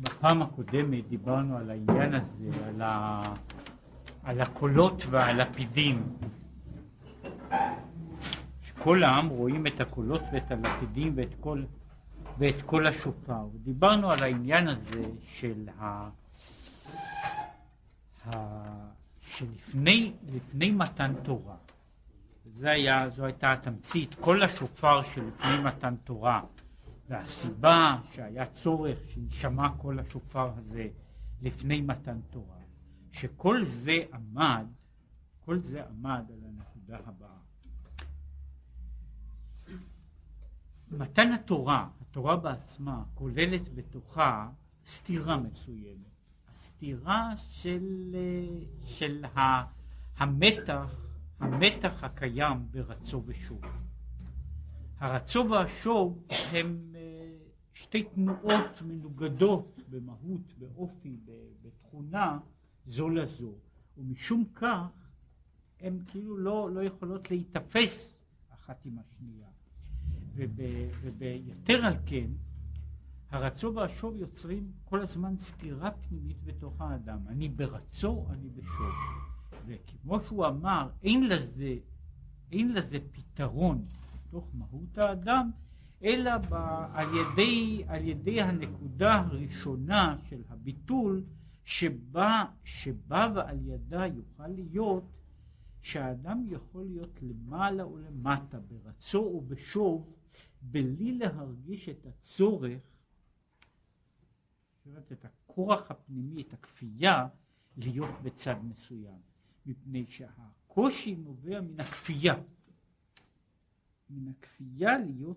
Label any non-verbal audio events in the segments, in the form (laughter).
בפעם הקודמת דיברנו על העניין הזה, על, ה... על הקולות ועל הפידים. שכל העם רואים את הקולות ואת הלפידים ואת כל, ואת כל השופר. דיברנו על העניין הזה של ה... ה... שלפני מתן תורה, זה היה, זו הייתה התמצית, כל השופר שלפני מתן תורה והסיבה שהיה צורך שיישמע כל השופר הזה לפני מתן תורה, שכל זה עמד, כל זה עמד על הנקודה הבאה. מתן התורה, התורה בעצמה, כוללת בתוכה סתירה מסוימת. הסתירה של, של המתח, המתח הקיים ברצו ושוב. הרצו והשוב הם שתי תנועות מנוגדות במהות, באופי, בתכונה, זו לזו, ומשום כך הן כאילו לא, לא יכולות להיתפס אחת עם השנייה. וב, וביתר על כן, הרצו והשוב יוצרים כל הזמן סתירה פנימית בתוך האדם. אני ברצו, אני בשוב. וכמו שהוא אמר, אין לזה, אין לזה פתרון בתוך מהות האדם, אלא ב, על, ידי, על ידי הנקודה הראשונה של הביטול שבה, שבה ועל ידה יוכל להיות שהאדם יכול להיות למעלה ולמטה ברצו ובשוב בלי להרגיש את הצורך, את הכורח הפנימי, את הכפייה להיות בצד מסוים, מפני שהקושי נובע מן הכפייה, מן הכפייה להיות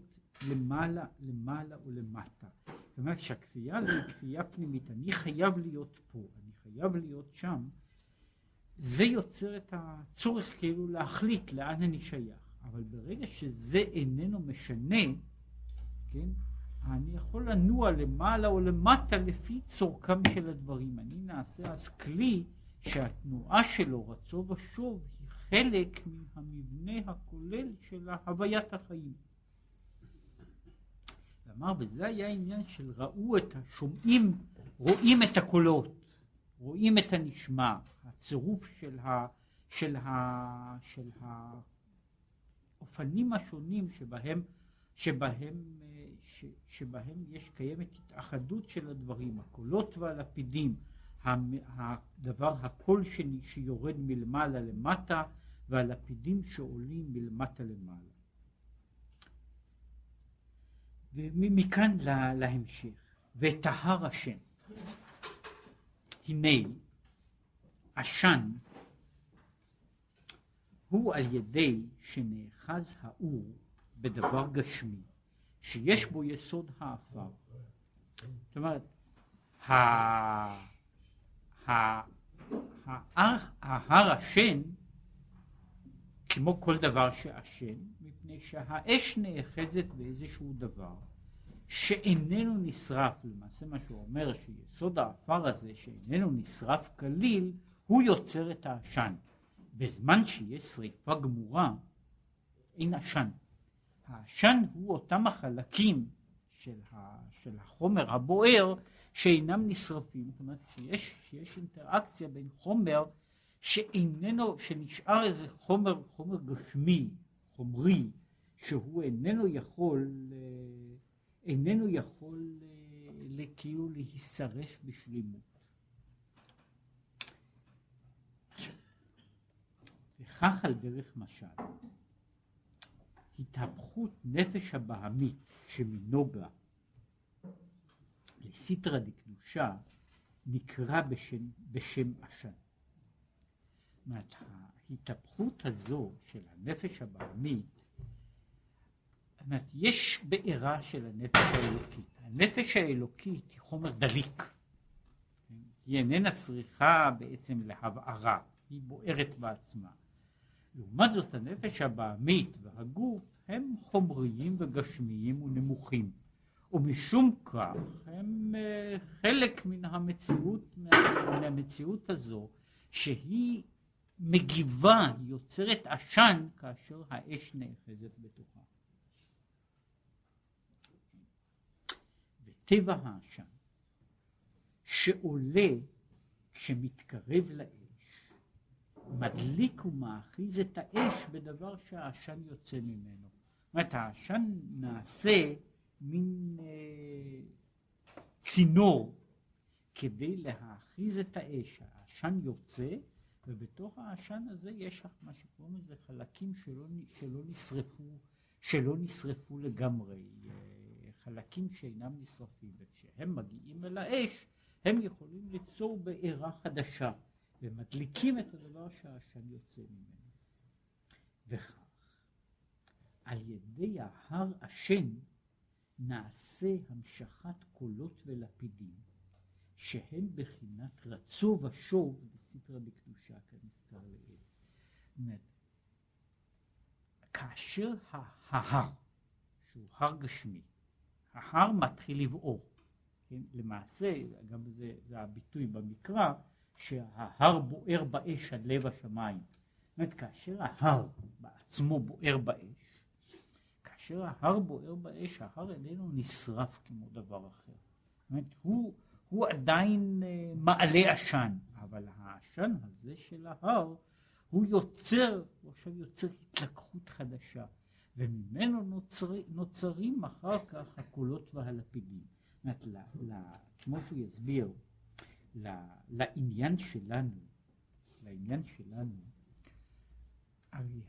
למעלה, למעלה ולמטה. זאת אומרת שהכפייה היא כפייה פנימית, אני חייב להיות פה, אני חייב להיות שם, זה יוצר את הצורך כאילו להחליט לאן אני שייך. אבל ברגע שזה איננו משנה, כן, אני יכול לנוע למעלה או למטה לפי צורכם של הדברים. אני נעשה אז כלי שהתנועה שלו, רצו ושוב, היא חלק מן המבנה הכולל של הוויית החיים. ואמר, וזה היה העניין של ראו את השומעים, רואים את הקולות, רואים את הנשמע, הצירוף של, ה, של, ה, של האופנים השונים שבהם, שבהם, ש, שבהם יש קיימת התאחדות של הדברים, הקולות והלפידים, הדבר הקול שיורד מלמעלה למטה והלפידים שעולים מלמטה למעלה. ומכאן לה, להמשך, וטהר השם. הנה עשן הוא על ידי שנאחז האור בדבר גשמי, שיש בו יסוד העפר. זאת אומרת, ההר השן, כמו כל דבר שעשן, מפני שהאש נאחזת באיזשהו דבר שאיננו נשרף, למעשה מה שהוא אומר שיסוד העפר הזה שאיננו נשרף כליל, הוא יוצר את העשן. בזמן שיש שריפה גמורה, אין עשן. העשן הוא אותם החלקים של, ה, של החומר הבוער שאינם נשרפים. זאת אומרת שיש, שיש אינטראקציה בין חומר שאיננו, שנשאר איזה חומר, חומר גשמי, חומרי, שהוא איננו יכול, אה, איננו יכול אה, כאילו להישרף בשלימות. וכך על דרך משל, התהפכות נפש הבהמית שמנוגה לסיטרא דקדושה נקרא בשם, בשם עשן. זאת אומרת, ההתהפכות הזו של הנפש הבעמית, אומרת, יש בעירה של הנפש האלוקית. הנפש האלוקית היא חומר דליק. היא איננה צריכה בעצם להבערה, היא בוערת בעצמה. לעומת זאת הנפש הבעמית והגוף הם חומריים וגשמיים ונמוכים. ומשום כך הם אה, חלק מן המציאות, מהמציאות הזו, שהיא מגיבה, יוצרת עשן כאשר האש נאחזת בתוכה. וטבע העשן שעולה כשמתקרב לאש, מדליק ומאחיז את האש בדבר שהעשן יוצא ממנו. זאת אומרת, העשן נעשה מין אה, צינור כדי להאחיז את האש. העשן יוצא, ובתוך העשן הזה יש מה שקוראים לזה חלקים שלא, שלא נשרפו, שלא נשרפו לגמרי, אה, חלקים שאינם נשרפים, וכשהם מגיעים אל האש, הם יכולים ליצור בעירה חדשה, ומדליקים את הדבר שהעשן יוצא ממנו. וכך, על ידי ההר עשן נעשה המשכת קולות ולפידים, שהם בחינת רצו ושוב בסטרא בקדושה כנזכר לעיל. כאשר ההר, שהוא הר גשמי, ההר מתחיל לבעור, כן? למעשה, גם זה, זה הביטוי במקרא, שההר בוער באש עד לב השמיים. זאת אומרת, כאשר ההר בעצמו בוער באש, כאשר ההר בוער באש, ההר איננו נשרף כמו דבר אחר. זאת אומרת, הוא, הוא עדיין uh, מעלה עשן, אבל העשן הזה של ההר, הוא יוצר, הוא עכשיו יוצר התלקחות חדשה, וממנו נוצר, נוצרים אחר כך הקולות והלפידים. זאת אומרת, כמו שהוא יסביר, לעניין שלנו, לעניין שלנו, הרי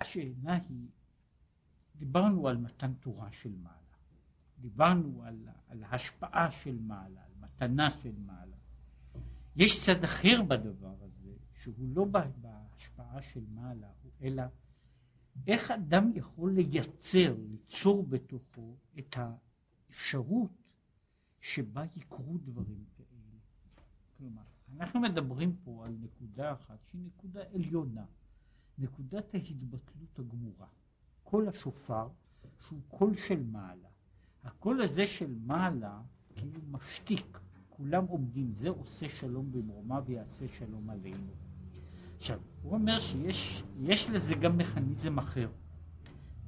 השאלה היא, דיברנו על מתן תורה של מעלה, דיברנו על, על השפעה של מעלה, על מתנה של מעלה. יש צד אחר בדבר הזה, שהוא לא בהשפעה של מעלה, אלא איך אדם יכול לייצר, ליצור בתוכו את האפשרות שבה יקרו דברים כאלה. כלומר, אנחנו מדברים פה על נקודה אחת שהיא נקודה עליונה, נקודת ההתבטלות הגמורה. קול השופר שהוא קול של מעלה. הקול הזה של מעלה כאילו משתיק, כולם עומדים, זה עושה שלום במרומה ויעשה שלום עלינו. עכשיו, הוא אומר שיש לזה גם מכניזם אחר,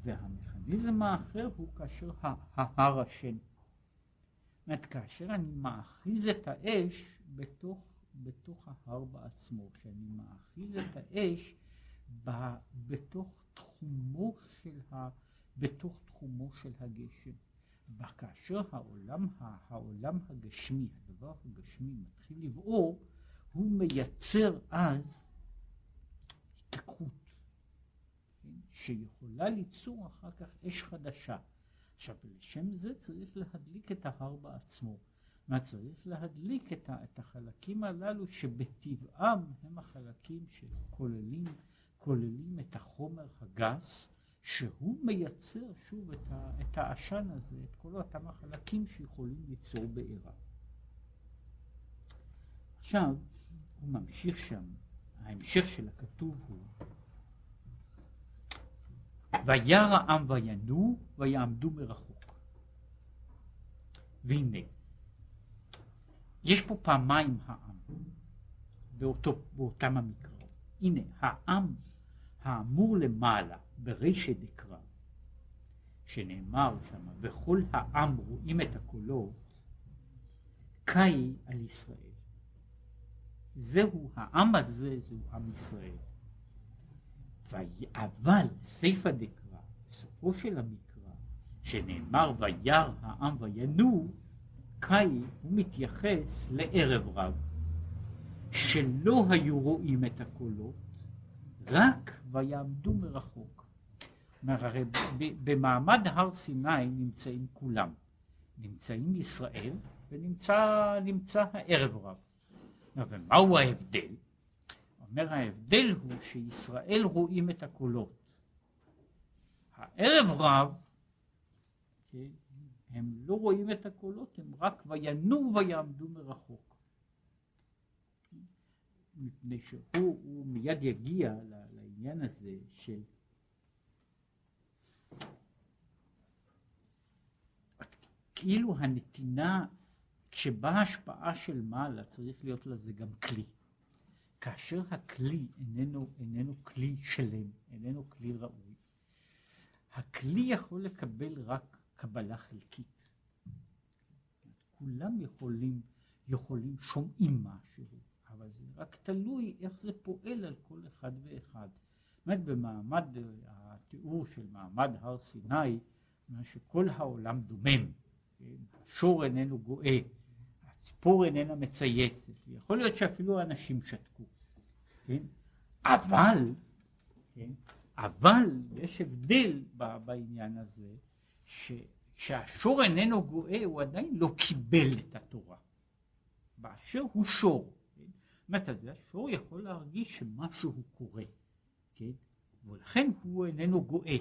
והמכניזם האחר הוא כאשר ההר השם. זאת אומרת, כאשר אני מאחיז את האש בתוך, בתוך ההר בעצמו, כשאני מאחיז את האש ב, בתוך תחומו של ה... בתוך תחומו של הגשם. וכאשר העולם, העולם הגשמי, הדבר הגשמי מתחיל לבעור, הוא מייצר אז התלקחות, כן? שיכולה ליצור אחר כך אש חדשה. עכשיו, לשם זה צריך להדליק את ההר בעצמו. מה צריך להדליק את, את החלקים הללו שבטבעם הם החלקים שכוללים כוללים את החומר הגס, שהוא מייצר שוב את, את העשן הזה, את כל אותם החלקים שיכולים ליצור בעירה. עכשיו, הוא ממשיך שם, ההמשך של הכתוב הוא וירא העם וינועו ויעמדו מרחוק. והנה, יש פה פעמיים העם, באותו, באותם המקראות. הנה, העם האמור למעלה ברישא דקרא, שנאמר שם, וכל העם רואים את הקולות, קאי על ישראל. זהו, העם הזה זהו עם ישראל. אבל סיפא דקרא, בסופו של המקרא, שנאמר וירא העם וינועו, קאי הוא מתייחס לערב רב, שלא היו רואים את הקולות, רק ויעמדו מרחוק. הרי במעמד הר סיני נמצאים כולם. נמצאים ישראל ונמצא הערב רב. ומהו ההבדל? אומר ההבדל הוא שישראל רואים את הקולות. הערב רב, כן, הם לא רואים את הקולות, הם רק וינועו ויעמדו מרחוק. מפני שהוא מיד יגיע לעניין הזה של כאילו הנתינה, כשבאה השפעה של מעלה, צריך להיות לזה גם כלי. כאשר הכלי איננו, איננו כלי שלם, איננו כלי ראוי, הכלי יכול לקבל רק קבלה חלקית. כולם יכולים, יכולים, שומעים משהו, אבל זה רק תלוי איך זה פועל על כל אחד ואחד. באמת במעמד התיאור של מעמד הר סיני, שכל העולם דומם, כן? השור איננו גואה, הציפור איננה מצייצת, יכול להיות שאפילו האנשים שתקו, כן? אבל, כן? אבל יש הבדל בעניין הזה, שכשהשור איננו גואה הוא עדיין לא קיבל את התורה, באשר הוא שור. כן? זאת אומרת, השור יכול להרגיש שמשהו קורה, כן? ולכן הוא איננו גואה,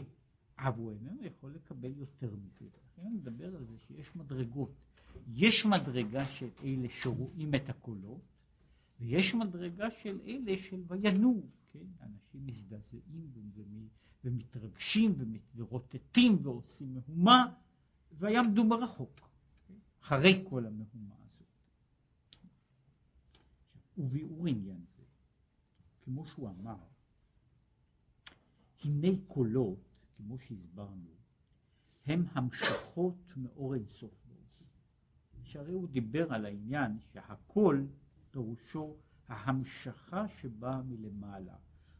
אבל הוא איננו יכול לקבל יותר מזה. לכן אני מדבר על זה שיש מדרגות. יש מדרגה של אלה שרואים את הקולות, ויש מדרגה של אלה של וינועו, כן? אנשים מזדעזעים ומתרגשים ורוטטים ועושים מהומה, ויעמדו מרחוק, כן? אחרי כל המהומה הזאת. וביאור עניין זה, כמו שהוא אמר, הנה קולות, כמו שהסברנו, הם המשכות מאור אינסוף. שהרי הוא דיבר על העניין שהקול פירושו ההמשכה שבאה מלמעלה.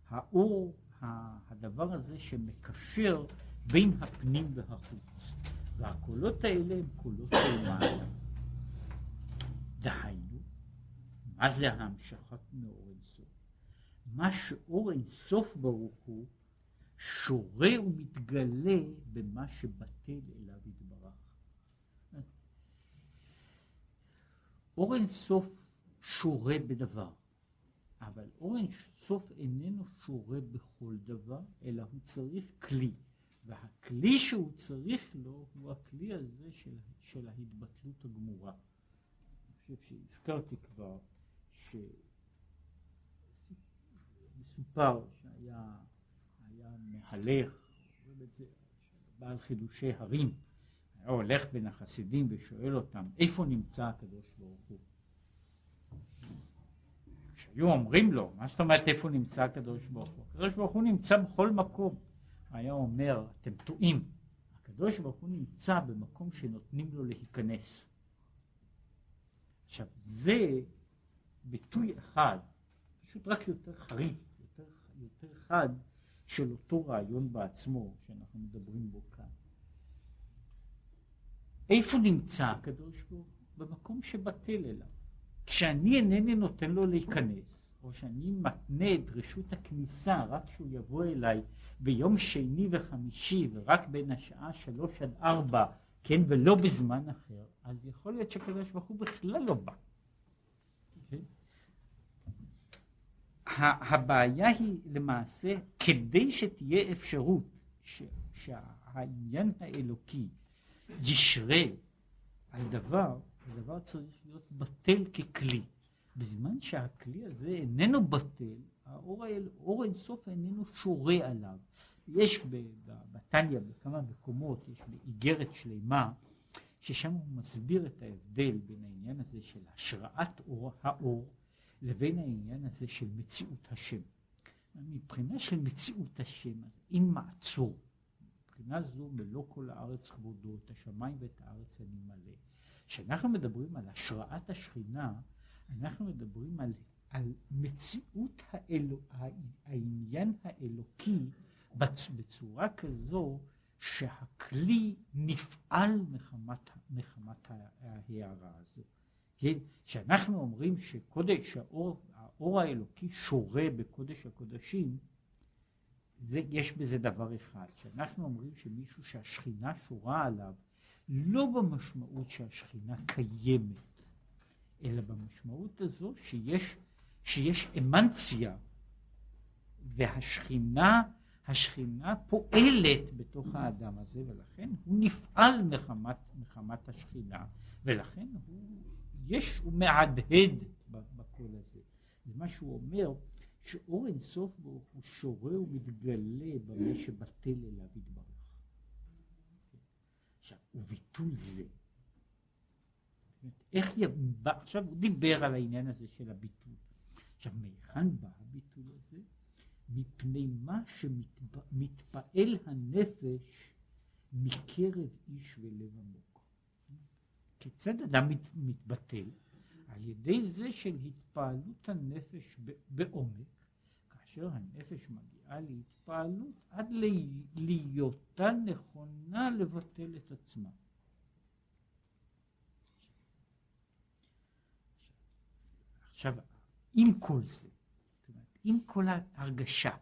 האור, הדבר הזה שמקשר בין הפנים והחוץ. והקולות האלה הם קולות של מעלה. דהיינו, מה זה ההמשכת מאור אינסוף? מה שאור אינסוף ברוך הוא שורה ומתגלה במה שבטל אליו יתברך. אור אינסוף שורה בדבר, אבל אור אינסוף איננו שורה בכל דבר, אלא הוא צריך כלי, והכלי שהוא צריך לו הוא הכלי הזה של, של ההתבטלות הגמורה. אני חושב שהזכרתי כבר שמסופר שהיה מהלך, בעל חידושי הרים, היה הולך בין החסידים ושואל אותם, איפה נמצא הקדוש ברוך הוא? כשהיו אומרים לו, מה זאת אומרת איפה נמצא הקדוש ברוך הוא? הקדוש ברוך הוא נמצא בכל מקום. היה אומר, אתם טועים, הקדוש ברוך הוא נמצא במקום שנותנים לו להיכנס. עכשיו, זה ביטוי אחד, פשוט רק יותר חריף, יותר, יותר חד, של אותו רעיון בעצמו שאנחנו מדברים בו כאן. איפה נמצא הקדוש ברוך הוא? במקום שבטל אליו. כשאני אינני נותן לו להיכנס, או שאני מתנה את רשות הכניסה רק שהוא יבוא אליי ביום שני וחמישי ורק בין השעה שלוש עד ארבע, כן, ולא בזמן אחר, אז יכול להיות שהקדוש ברוך הוא בכלל לא בא. הבעיה היא למעשה, כדי שתהיה אפשרות שהעניין האלוקי ישרה על דבר, הדבר צריך להיות בטל ככלי. בזמן שהכלי הזה איננו בטל, האור, האל, אור אינסוף איננו שורה עליו. יש בתניא בכמה מקומות, יש באיגרת שלמה, ששם הוא מסביר את ההבדל בין העניין הזה של השראת אור, האור לבין העניין הזה של מציאות השם. מבחינה של מציאות השם, אז אין מעצור. מבחינה זו מלוא כל הארץ כבודו, את השמיים ואת הארץ אני מלא. כשאנחנו מדברים על השראת השכינה, אנחנו מדברים על, על מציאות האלו, העניין האלוקי בצורה כזו שהכלי נפעל מחמת, מחמת ההערה הזו. כן? כשאנחנו אומרים שקודש, שהאור, האור האלוקי שורה בקודש הקודשים, זה, יש בזה דבר אחד, כשאנחנו אומרים שמישהו שהשכינה שורה עליו, לא במשמעות שהשכינה קיימת, אלא במשמעות הזו שיש, שיש אמנציה, והשכינה, השכינה פועלת בתוך האדם הזה, ולכן הוא נפעל מחמת, מחמת השכינה, ולכן הוא יש, הוא מהדהד בקול הזה. זה מה שהוא אומר, שאור אינסוף ברוך הוא שורה ומתגלה במה שבטל אליו יתברך. עכשיו, וביטול זה, איך יבא, עכשיו הוא דיבר על העניין הזה של הביטול. עכשיו, מהיכן בא הביטול הזה? מפני מה שמתפעל הנפש מקרב איש ולב עמוק. כיצד אדם מת, מתבטל? על ידי זה של התפעלות הנפש בעומק, כאשר הנפש מגיעה להתפעלות עד להיותה נכונה לבטל את עצמה. עכשיו, עם כל זה, עם כל ההרגשה,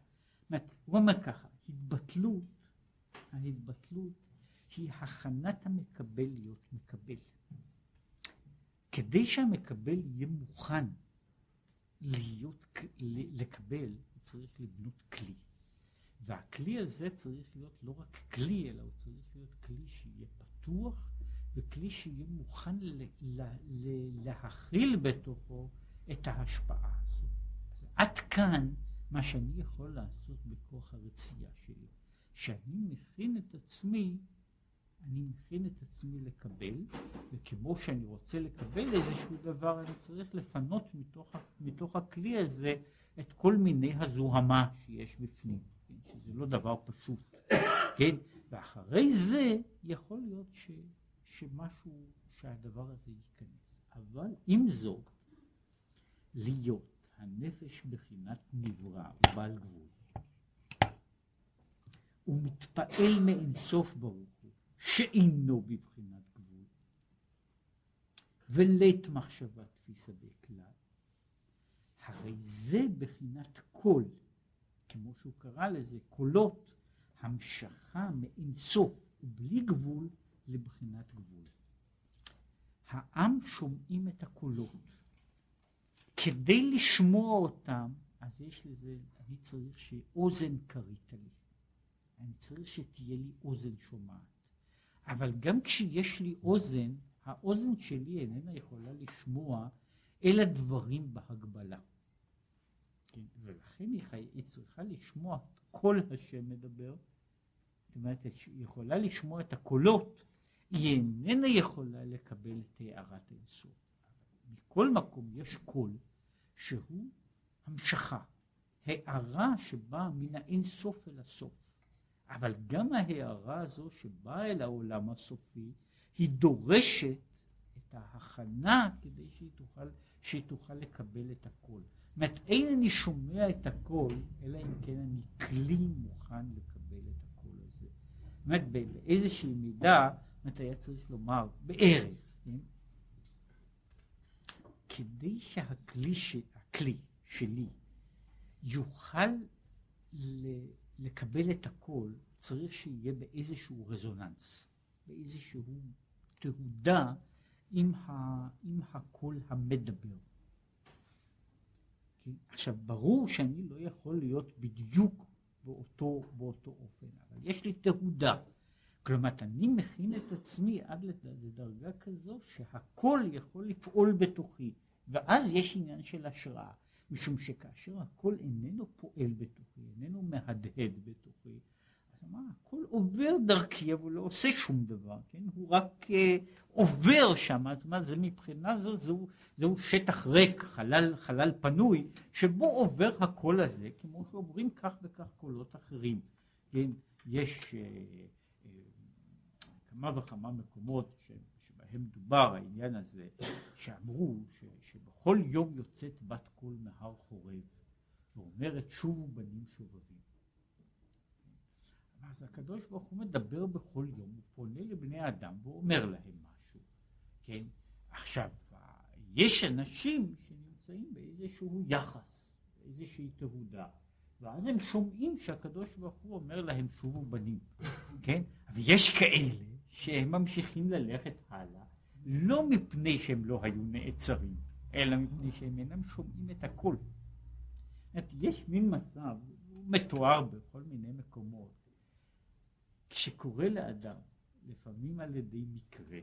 הוא אומר ככה, התבטלות, ההתבטלות היא הכנת המקבל להיות מקבל. כדי שהמקבל יהיה מוכן להיות, לקבל, צריך לבנות כלי. והכלי הזה צריך להיות לא רק כלי, אלא הוא צריך להיות כלי שיהיה פתוח, וכלי שיהיה מוכן ל, ל, ל, להכיל בתוכו את ההשפעה הזו. עד כאן מה שאני יכול לעשות בכוח הרצייה שלי. שאני מכין את עצמי אני מכין את עצמי לקבל, וכמו שאני רוצה לקבל איזשהו דבר, אני צריך לפנות מתוך, מתוך הכלי הזה את כל מיני הזוהמה שיש בפנים, כן? שזה לא דבר פשוט, כן? ואחרי זה יכול להיות ש, שמשהו, שהדבר הזה ייכנס. אבל עם זאת, להיות הנפש בחינת נברא ובעל גבול, הוא מתפעל מאינסוף ברוך שאינו בבחינת גבול, ולית מחשבה תפיסה בכלל, הרי זה בחינת קול, כמו שהוא קרא לזה, קולות, המשכה מאינסוף ובלי גבול לבחינת גבול. העם שומעים את הקולות. כדי לשמוע אותם, אז יש לזה, אני צריך שאוזן כרית לי. אני צריך שתהיה לי אוזן שומעת. אבל גם כשיש לי אוזן, האוזן שלי איננה יכולה לשמוע אלא דברים בהגבלה. כן? ולכן היא, חי... היא צריכה לשמוע כל השם מדבר, זאת אומרת, היא יכולה לשמוע את הקולות, היא איננה יכולה לקבל את הערת האינסוף. מכל מקום יש קול שהוא המשכה, הערה שבאה מן האינסוף אל הסוף. אבל גם ההערה הזו שבאה אל העולם הסופי, היא דורשת את ההכנה כדי שהיא תוכל, שהיא תוכל לקבל את הכל. אומרת, אין אני שומע את הכל, אלא אם כן אני כלי מוכן לקבל את הקול הזה. זאת אומרת, באיזושהי מידה, זאת היה צריך לומר, בערך, כן? כדי שהכלי ש... הכלי שלי יוכל ל... לקבל את הכל, צריך שיהיה באיזשהו רזוננס, באיזשהו תהודה עם, ה, עם הקול המדבר. עכשיו, ברור שאני לא יכול להיות בדיוק באותו, באותו אופן, אבל יש לי תהודה. כלומר, אני מכין את עצמי עד לדרגה כזו שהכל יכול לפעול בתוכי, ואז יש עניין של השראה. משום שכאשר הכל איננו פועל בתוכי, איננו מהדהד בתוכי, אז אמר, הכל עובר דרכי, אבל לא עושה שום דבר, כן? הוא רק uh, עובר שם, זאת אומרת, זה מבחינה זו, זהו, זהו שטח ריק, חלל, חלל פנוי, שבו עובר הקול הזה, כמו שעוברים כך וכך קולות אחרים, כן? יש uh, uh, כמה וכמה מקומות ש... שבהם דובר העניין הזה, שאמרו ש, שבכל יום יוצאת בת קול מהר חורב ואומרת שובו בנים שובבים. אז הקדוש ברוך הוא מדבר בכל יום, הוא פונה לבני אדם ואומר להם משהו, כן? עכשיו, יש אנשים שנמצאים באיזשהו יחס, באיזושהי תהודה, ואז הם שומעים שהקדוש ברוך הוא אומר להם שובו בנים, כן? אבל יש כאלה שהם ממשיכים ללכת הלאה, לא מפני שהם לא היו נעצרים, אלא מפני שהם אינם שומעים את הקול. יש מין מצב, הוא מתואר בכל מיני מקומות, כשקורה לאדם, לפעמים על ידי מקרה,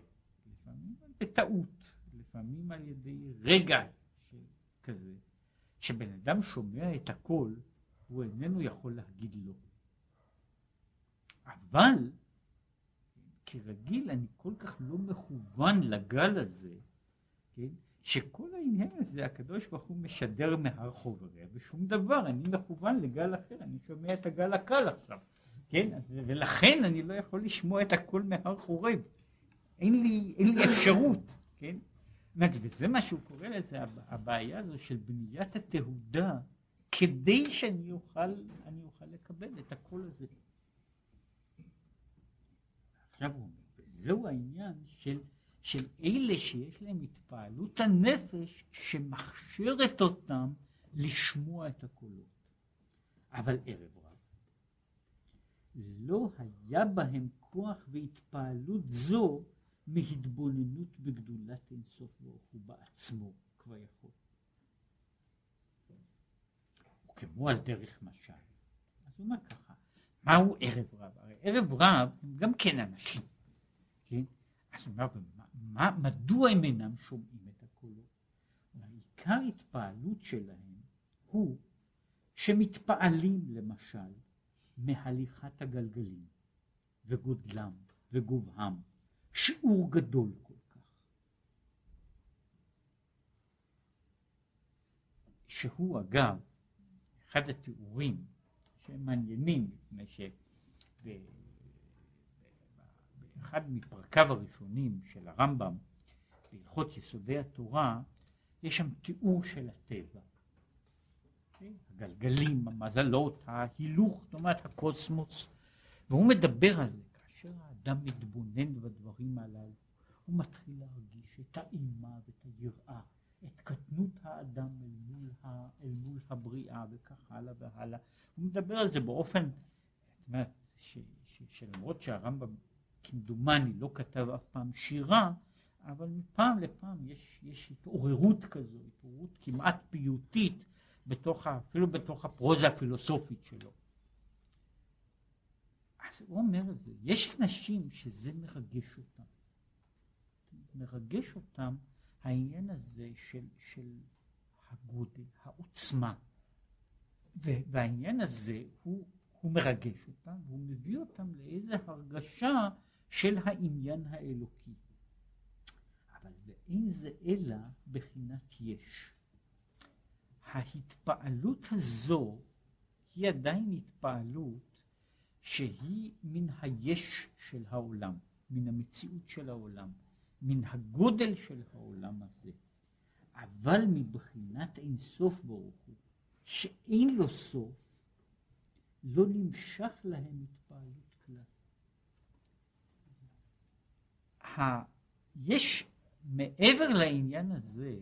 לפעמים בטעות, לפעמים על ידי רגע כזה, שבן אדם שומע את הקול, הוא איננו יכול להגיד לא. אבל כרגיל אני כל כך לא מכוון לגל הזה, כן? שכל העניין הזה הקדוש ברוך הוא משדר מהר חובריה ושום דבר, אני מכוון לגל אחר, אני שומע את הגל הקל עכשיו, כן? ולכן אני לא יכול לשמוע את הכל מהר חורב, אין לי, אין לי אפשרות, כן? וזה מה שהוא קורא לזה, הבעיה הזו של בניית התהודה, כדי שאני אוכל, אני אוכל לקבל את הקול הזה. עכשיו הוא אומר, וזהו העניין של, של אלה שיש להם התפעלות הנפש שמכשירת אותם לשמוע את הקולות. אבל ערב רב, לא היה בהם כוח והתפעלות זו מהתבוננות בגדולת אינסוף ברוך הוא בעצמו כבר יכול. כמו על דרך משל. אז הוא אומר ככה, מהו ערב רב? הרי ערב רב הם גם כן אנשים, כן? אז הוא אומר, מה, מדוע הם אינם שומעים את הקולות? עיקר התפעלות שלהם הוא שמתפעלים למשל מהליכת הגלגלים וגודלם וגובהם, שיעור גדול כל כך. שהוא אגב אחד התיאורים שהם מעניינים, מפני שבאחד מפרקיו הראשונים של הרמב"ם, בהלכות יסודי התורה, יש שם תיאור של הטבע. הגלגלים, המזלות, ההילוך, זאת אומרת הקוסמוס, והוא מדבר על זה. כאשר האדם מתבונן בדברים הללו, הוא מתחיל להרגיש את האימה ואת היראה, את קטנות האדם אל מול, ה, אל מול הבריאה וכך הלאה והלאה. הוא מדבר על זה באופן, זאת אומרת, ש, ש, שלמרות שהרמב"ם כמדומני לא כתב אף פעם שירה, אבל מפעם לפעם יש, יש התעוררות כזו, התעוררות כמעט פיוטית, בתוך, אפילו בתוך הפרוזה הפילוסופית שלו. אז הוא אומר את זה, יש אנשים שזה מרגש אותם. מרגש אותם העניין הזה של, של הגודל, העוצמה. והעניין הזה הוא, הוא מרגש אותם, והוא מביא אותם לאיזו הרגשה של העניין האלוקי. אבל ואין זה אלא בחינת יש. ההתפעלות הזו היא עדיין התפעלות שהיא מן היש של העולם, מן המציאות של העולם, מן הגודל של העולם הזה. אבל מבחינת אין סוף ברוך הוא, שאין לו סוף, לא נמשך להם התפעלות כלל. יש מעבר לעניין הזה,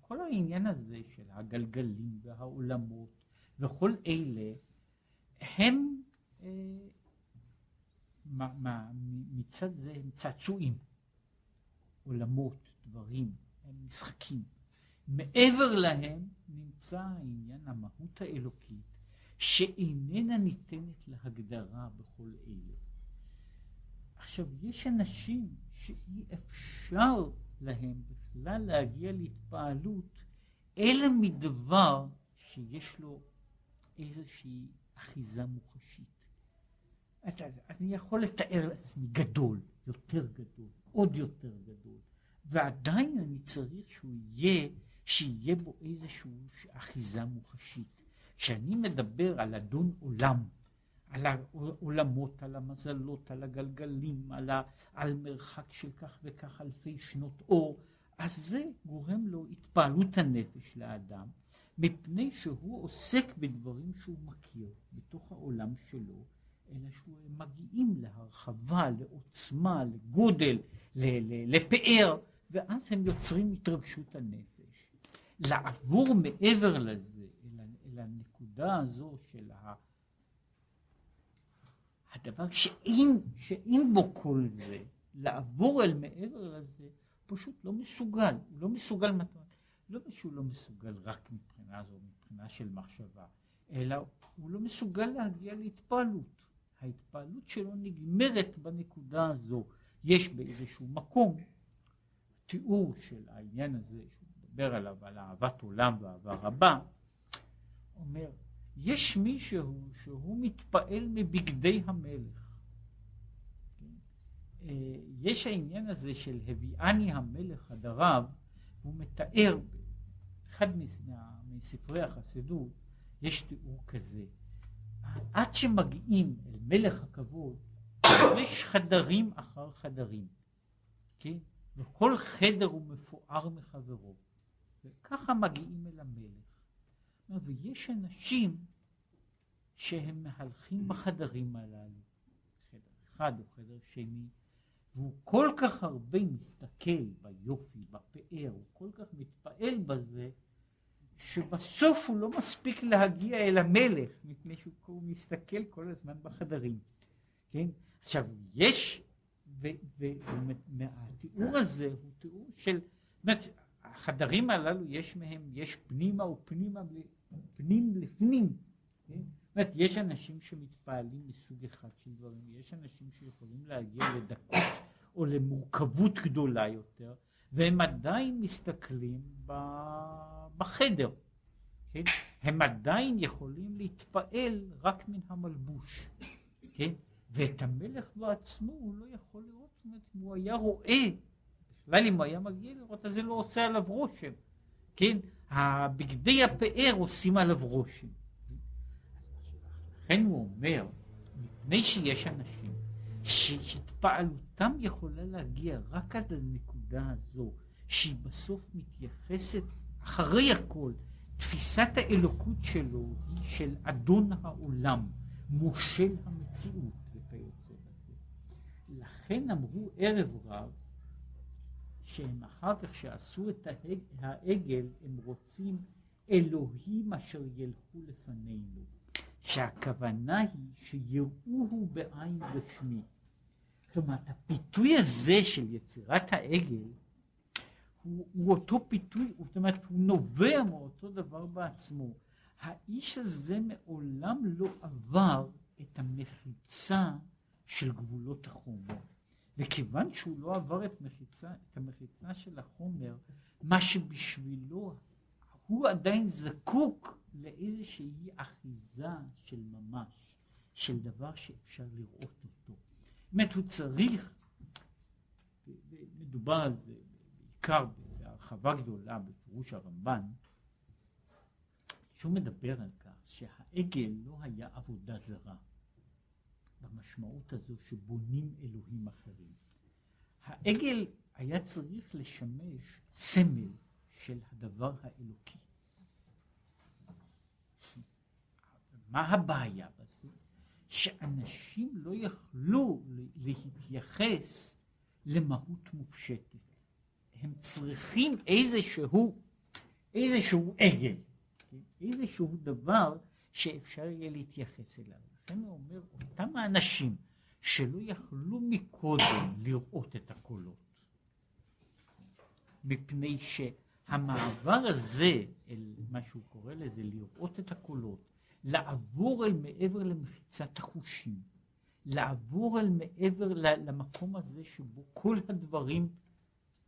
כל העניין הזה של הגלגלים והעולמות וכל אלה, הם אה, מה, מה, מצד זה הם צעצועים, עולמות, דברים, הם משחקים. מעבר להם נמצא העניין, המהות האלוקית, שאיננה ניתנת להגדרה בכל אלה. עכשיו, יש אנשים שאי אפשר להם בכלל להגיע להתפעלות, אלא מדבר שיש לו איזושהי אחיזה מוחשית. אני יכול לתאר לעצמי גדול, יותר גדול, עוד יותר גדול, ועדיין אני צריך שהוא יהיה, שיהיה בו איזושהי אחיזה מוחשית. כשאני מדבר על אדון עולם, על העולמות, על המזלות, על הגלגלים, על, ה, על מרחק של כך וכך אלפי שנות אור, אז זה גורם לו התפעלות הנפש לאדם, מפני שהוא עוסק בדברים שהוא מכיר בתוך העולם שלו, אלא שהוא מגיעים להרחבה, לעוצמה, לגודל, לפאר, ואז הם יוצרים התרגשות הנפש. לעבור מעבר לזה, אל הנקודה הזו של ה... הדבר שאין, שאין בו כל זה, לעבור אל מעבר לזה, פשוט לא מסוגל, הוא לא מסוגל מתמטית. לא שהוא לא מסוגל רק מבחינה זו, מבחינה של מחשבה, אלא הוא לא מסוגל להגיע להתפעלות. ההתפעלות שלו נגמרת בנקודה הזו. יש באיזשהו מקום תיאור של העניין הזה, שהוא מדבר עליו, על אהבת עולם ואהבה רבה, אומר, יש מישהו שהוא מתפעל מבגדי המלך. אה, יש העניין הזה של הביאני המלך הרב, הוא מתאר באחד מספרי החסידות, יש תיאור כזה, עד שמגיעים אל מלך הכבוד, יש חדרים אחר חדרים, כן? וכל חדר הוא מפואר מחברו. וככה מגיעים אל המלך. ויש אנשים שהם מהלכים בחדרים הללו, חדר אחד או חדר שני, והוא כל כך הרבה מסתכל ביופי, בפאר, הוא כל כך מתפעל בזה, שבסוף הוא לא מספיק להגיע אל המלך, מפני שהוא מסתכל כל הזמן בחדרים. כן? עכשיו, יש, והתיאור הזה הוא תיאור של, זאת אומרת, החדרים הללו יש מהם, יש פנימה ופנימה, פנים לפנים. כן? אומרת, יש אנשים שמתפעלים מסוג אחד של דברים, יש אנשים שיכולים להגיע לדקות או למורכבות גדולה יותר, והם עדיין מסתכלים בחדר. כן? הם עדיין יכולים להתפעל רק מן המלבוש. כן? ואת המלך בעצמו הוא לא יכול לראות, זאת אומרת, אם הוא היה רואה, בכלל אם הוא היה מגיע לראות, אז זה לא עושה עליו רושם. כן? הבגדי הפאר עושים עליו רושם. לכן הוא אומר, מפני שיש אנשים שהתפעלותם יכולה להגיע רק עד הנקודה הזו, שהיא בסוף מתייחסת אחרי הכל, תפיסת האלוקות שלו היא של אדון העולם, מושל המציאות וכיוצא בזה. לכן אמרו ערב רב שהם אחר כך שעשו את העגל הם רוצים אלוהים אשר ילכו לפנינו. שהכוונה היא שיראוהו בעין גשמי. זאת אומרת, הפיתוי הזה של יצירת העגל הוא, הוא אותו פיתוי, זאת אומרת, הוא נובע מאותו דבר בעצמו. האיש הזה מעולם לא עבר את המחיצה של גבולות החומר. וכיוון שהוא לא עבר את, מחיצה, את המחיצה של החומר, מה שבשבילו הוא עדיין זקוק לאיזושהי אחיזה של ממש, של דבר שאפשר לראות אותו. זאת אומרת, הוא צריך, מדובר על זה בעיקר בהרחבה גדולה בפירוש הרמב"ן, שהוא מדבר על כך שהעגל לא היה עבודה זרה, במשמעות הזו שבונים אלוהים אחרים. העגל היה צריך לשמש סמל של הדבר האלוקי. מה הבעיה בזה? שאנשים לא יכלו להתייחס למהות מופשטת. הם צריכים איזשהו, איזשהו עגל, כן? איזשהו דבר שאפשר יהיה להתייחס אליו. לכן הוא אומר, אותם האנשים שלא יכלו מקודם לראות את הקולות, מפני שהמעבר הזה, אל מה שהוא קורא לזה, לראות את הקולות, לעבור אל מעבר למחיצת החושים, לעבור אל מעבר למקום הזה שבו כל הדברים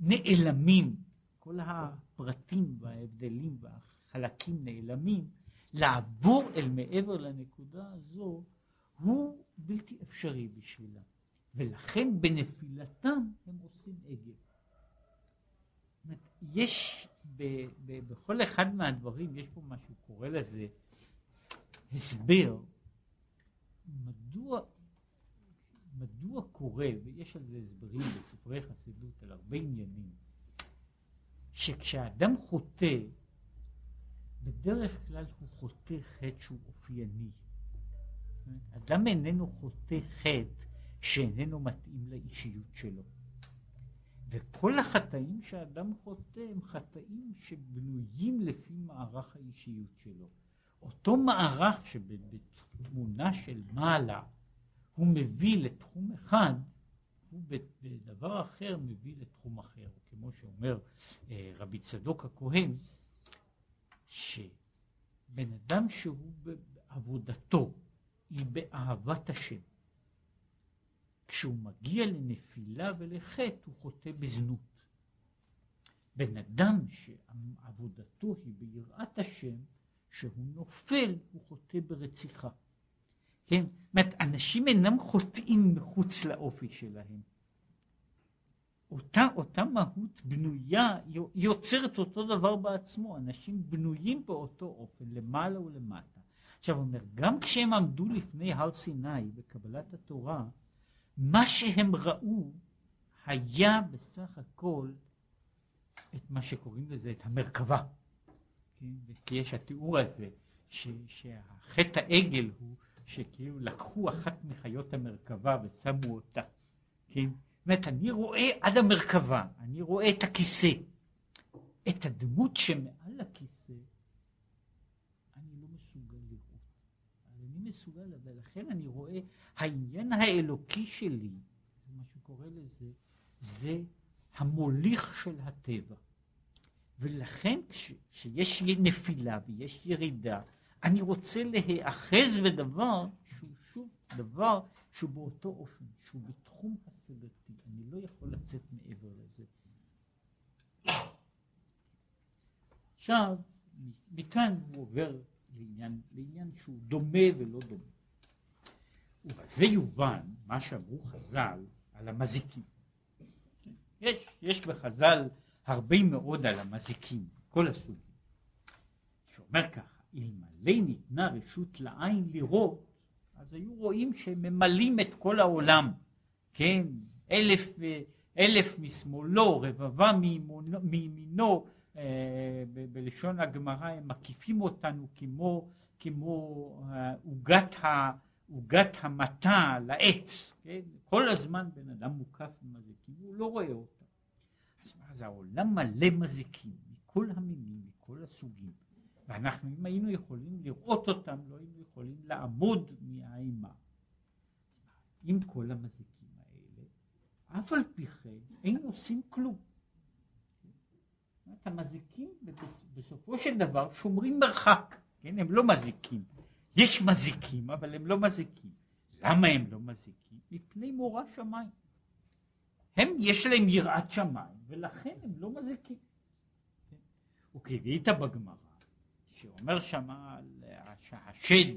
נעלמים, כל הפרטים וההבדלים והחלקים נעלמים, לעבור אל מעבר לנקודה הזו הוא בלתי אפשרי בשבילם. ולכן בנפילתם הם עושים עגל. יש ב, ב, בכל אחד מהדברים, יש פה מה שהוא קורא לזה הסבר מדוע, מדוע קורה, ויש על זה הסברים בספרי חסידות על הרבה עניינים, שכשאדם חוטא, בדרך כלל הוא חוטא חטא שהוא אופייני. אדם איננו חוטא חטא שאיננו מתאים לאישיות שלו. וכל החטאים שאדם חוטא הם חטאים שבנויים לפי מערך האישיות שלו. אותו מערך שבתמונה של מעלה הוא מביא לתחום אחד, הוא בדבר אחר מביא לתחום אחר. כמו שאומר אה, רבי צדוק הכהן, שבן אדם שהוא בעבודתו היא באהבת השם. כשהוא מגיע לנפילה ולחטא הוא חוטא בזנות. בן אדם שעבודתו היא ביראת השם כשהוא נופל הוא חוטא ברציחה. כן? זאת אנשים אינם חוטאים מחוץ לאופי שלהם. אותה, אותה מהות בנויה, יוצרת אותו דבר בעצמו, אנשים בנויים באותו אופן, למעלה ולמטה. עכשיו הוא אומר, גם כשהם עמדו לפני הר סיני בקבלת התורה, מה שהם ראו היה בסך הכל את מה שקוראים לזה, את המרכבה. כן? יש התיאור הזה, ש, שהחטא העגל הוא שכאילו לקחו אחת מחיות המרכבה ושמו אותה. כן? זאת אומרת, אני רואה עד המרכבה, אני רואה את הכיסא. את הדמות שמעל הכיסא, אני לא מסוגל לראות. אני מסוגל, ולכן אני רואה, העניין האלוקי שלי, מה שקורא לזה, זה המוליך של הטבע. ולכן כשיש נפילה ויש ירידה, אני רוצה להיאחז בדבר שהוא שוב דבר שהוא באותו אופן, שהוא בתחום השגתי, אני לא יכול לצאת מעבר לזה. עכשיו, מכאן הוא עובר לעניין, לעניין שהוא דומה ולא דומה. ובזה יובן מה שאמרו חז"ל על המזיקים. יש, יש בחז"ל הרבה מאוד על המזיקים, כל הסוגים. שאומר ככה, אלמלא ניתנה רשות לעין לראות, אז היו רואים שהם ממלאים את כל העולם, כן, אלף, אלף משמאלו, רבבה מימינו, אה, בלשון הגמרא הם מקיפים אותנו כמו, כמו אה, עוגת עוגת המטע לעץ, כן? כל הזמן בן אדם מוקף במזיקים, הוא לא רואה אותה. אז מה זה העולם מלא מזיקים, מכל המינים, מכל הסוגים. ואנחנו אם היינו יכולים לראות אותם, לא היינו יכולים לעמוד מהאימה. עם כל המזיקים האלה, אף על פי כן אין עושים כלום. המזיקים בסופו של דבר שומרים מרחק, כן? הם לא מזיקים. יש מזיקים, אבל הם לא מזיקים. למה הם לא מזיקים? מפני מורא שמיים. הם, יש להם יראת שמיים, ולכן הם לא מזיקים. כן? וכראית בגמרא, שאומר שמה שהשד,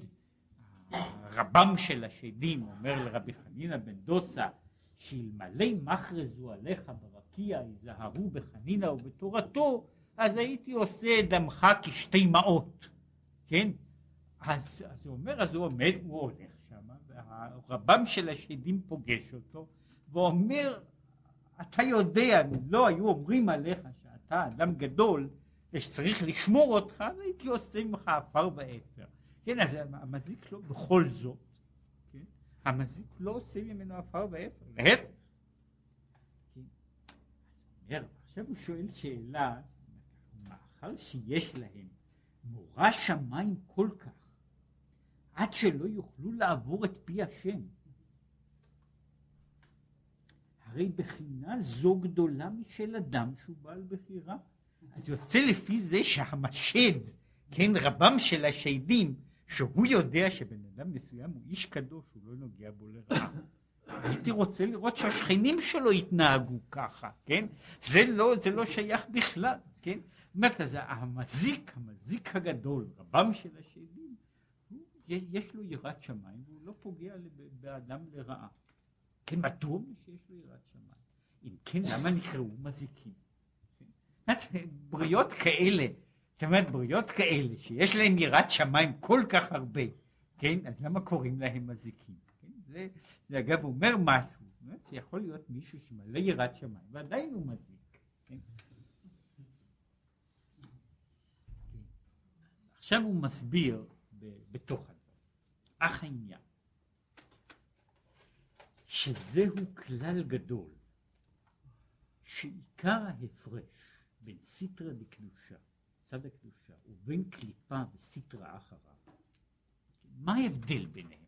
רבם של השדים, אומר לרבי חנינא בן דוסה, שאלמלא מכרזו עליך ברקיע, היזהרו בחנינא ובתורתו, אז הייתי עושה דמך כשתי מעות, כן? אז, אז הוא אומר, אז הוא עומד, הוא הולך שם, והרבם של השדים פוגש אותו, ואומר, אתה יודע, לא היו אומרים עליך שאתה אדם גדול, ושצריך לשמור אותך, אז הייתי עושה ממך עפר ואפר. כן, אז המזיק לא, בכל זאת, כן, המזיק לא עושה ממנו עפר ואפר, להפך. כן. עכשיו הוא שואל שאלה, מאחר שיש להם מורא שמיים כל כך, עד שלא יוכלו לעבור את פי השם. הרי בחינה זו גדולה משל אדם שהוא בעל בחירה. אז יוצא לפי זה שהמשד, כן, רבם של השדים, שהוא יודע שבן אדם מסוים הוא איש קדוש, הוא לא נוגע בו לרעה. הייתי רוצה לראות שהשכנים שלו יתנהגו ככה, כן? זה לא, זה לא שייך בכלל, כן? זאת אומרת, אז המזיק, המזיק הגדול, רבם של השדים, יש לו יראת שמיים והוא לא פוגע באדם לרעה. כן, מדוע שיש לו יראת שמיים? אם כן, למה נקראו מזיקים? בריות כאלה, זאת אומרת בריות כאלה שיש להם יראת שמיים כל כך הרבה, כן, אז למה קוראים להם מזיקים? זה, זה אגב אומר משהו, שיכול להיות מישהו שמלא יראת שמיים ועדיין הוא מזיק. כן? עכשיו הוא מסביר בתוך הדבר. אך העניין, שזהו כלל גדול, שעיקר ההפרש בין סיטרא דקדושה, צד הקדושה, ובין קליפה וסיטרא אחריו, מה ההבדל ביניהם?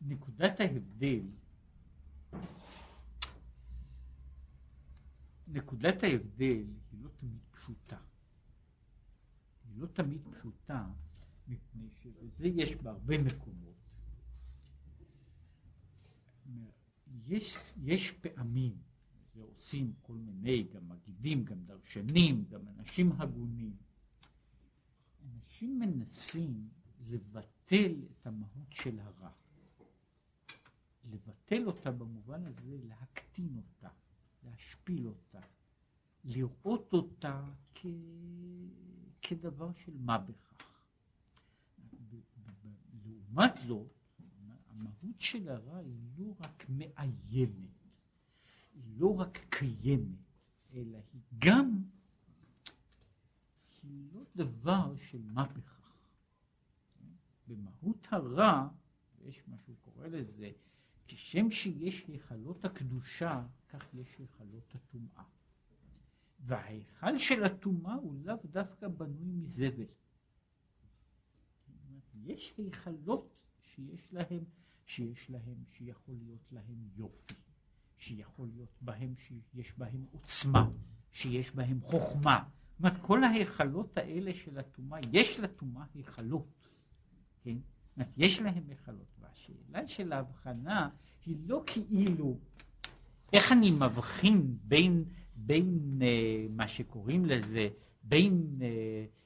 נקודת ההבדל, נקודת ההבדל היא לא תמיד פשוטה. היא לא תמיד פשוטה, מפני שזה יש בהרבה מקומות. יש, יש פעמים, זה עושים כל מיני, גם מגידים, גם דרשנים, גם אנשים הגונים. אנשים מנסים לבטל את המהות של הרע. לבטל אותה במובן הזה, להקטין אותה, להשפיל אותה, לראות אותה כ... כדבר של מה בכך. לעומת זאת, המהות של הרע היא לא רק מאיימת, היא לא רק קיימת, אלא היא גם, היא לא דבר של מה בכך. במהות הרע, יש מה שהוא קורא לזה, כשם שיש היכלות הקדושה, כך יש היכלות הטומאה. וההיכל של הטומאה הוא לאו דווקא בנוי מזבל. יש היכלות שיש להם, שיש להם, שיכול להיות להם יופי, שיכול להיות בהם, שיש בהם עוצמה, שיש בהם חוכמה. זאת אומרת, כל ההיכלות האלה של הטומאה, יש לטומאה היכלות, כן? יש להם היכלות. והשאלה של ההבחנה היא לא כאילו, איך אני מבחין בין, בין uh, מה שקוראים לזה, בין, uh,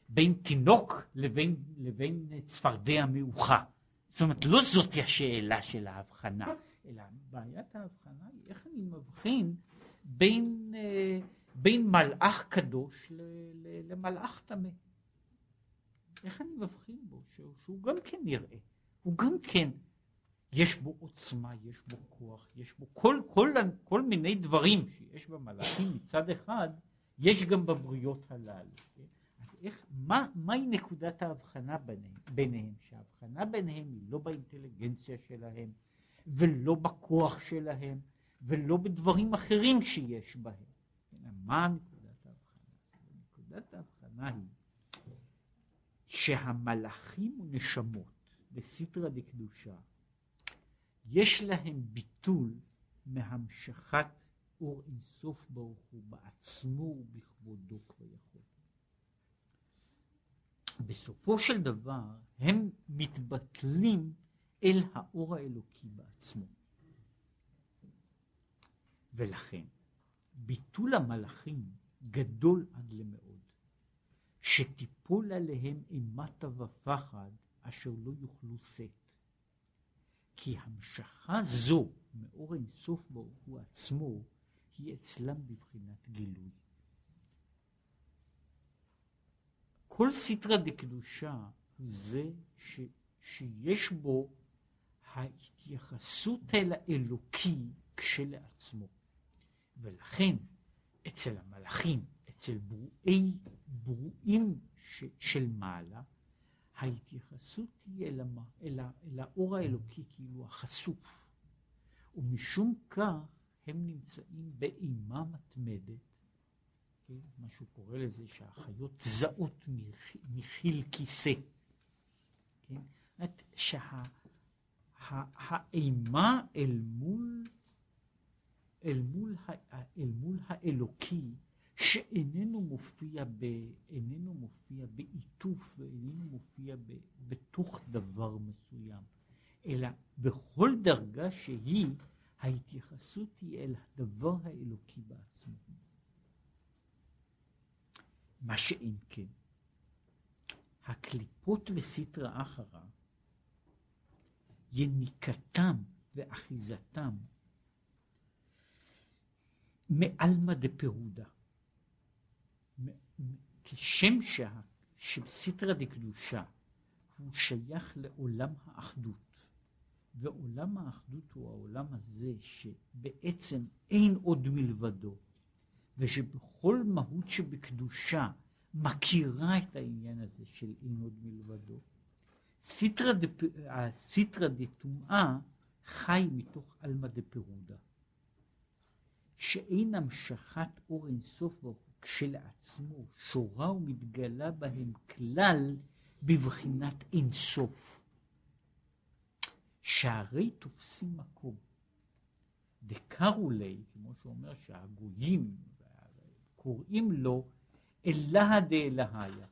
בין תינוק לבין, לבין צפרדע מעוכה. זאת אומרת, לא זאת השאלה של ההבחנה, אלא בעיית ההבחנה היא איך אני מבחין בין, uh, בין מלאך קדוש ל, ל, למלאך טמא. איך אני מבחין בו, שהוא, שהוא גם כן נראה, הוא גם כן יש בו עוצמה, יש בו כוח, יש בו כל, כל, כל מיני דברים שיש במלאכים מצד אחד, יש גם בבריות הללו. כן? אז איך, מה, מהי נקודת ההבחנה ביניהם? ביניהם? שההבחנה ביניהם היא לא באינטליגנציה שלהם, ולא בכוח שלהם, ולא בדברים אחרים שיש בהם. כן? מה נקודת ההבחנה? נקודת ההבחנה היא שהמלאכים ונשמות בסיטרא דקדושה יש להם ביטול מהמשכת אור אינסוף ברוך הוא בעצמו ובכבודו כביכול. בסופו של דבר הם מתבטלים אל האור האלוקי בעצמו. ולכן ביטול המלאכים גדול עד למאוד, שתיפול עליהם אימתה ופחד אשר לא יוכלו שאת. כי המשכה זו מאור אינסוף ברוך הוא עצמו, היא אצלם בבחינת גילוי. כל סטרא דקדושה זה ש, שיש בו ההתייחסות אל האלוקי כשלעצמו. ולכן אצל המלאכים, אצל ברואי, ברואים ש, של מעלה, ההתייחסות תהיה אל, המה, אל, אל האור האלוקי כאילו החשוף, ומשום כך הם נמצאים באימה מתמדת, כן? מה שהוא קורא לזה שהחיות זעות מחיל כיסא, כן? שהאימה אל מול, אל מול, אל מול האלוקי שאיננו מופיע, ב, איננו מופיע בעיטוף ואיננו מופיע ב, בתוך דבר מסוים, אלא בכל דרגה שהיא, ההתייחסות היא אל הדבר האלוקי בעצמו. מה שאין כן, הקליפות בסטרא אחרא, יניקתם ואחיזתם מעלמא דפירודה. כשם שה, שסטרא דקדושה הוא שייך לעולם האחדות, ועולם האחדות הוא העולם הזה שבעצם אין עוד מלבדו, ושבכל מהות שבקדושה מכירה את העניין הזה של אין עוד מלבדו. סיטרא דטומאה חי מתוך עלמא דפירודה, שאין המשכת אור אינסוף ברוך כשלעצמו שורה ומתגלה בהם כלל בבחינת אינסוף. שהרי תופסים מקום. דקרו לי, כמו שאומר שהגויים קוראים לו אללה דאלהיה.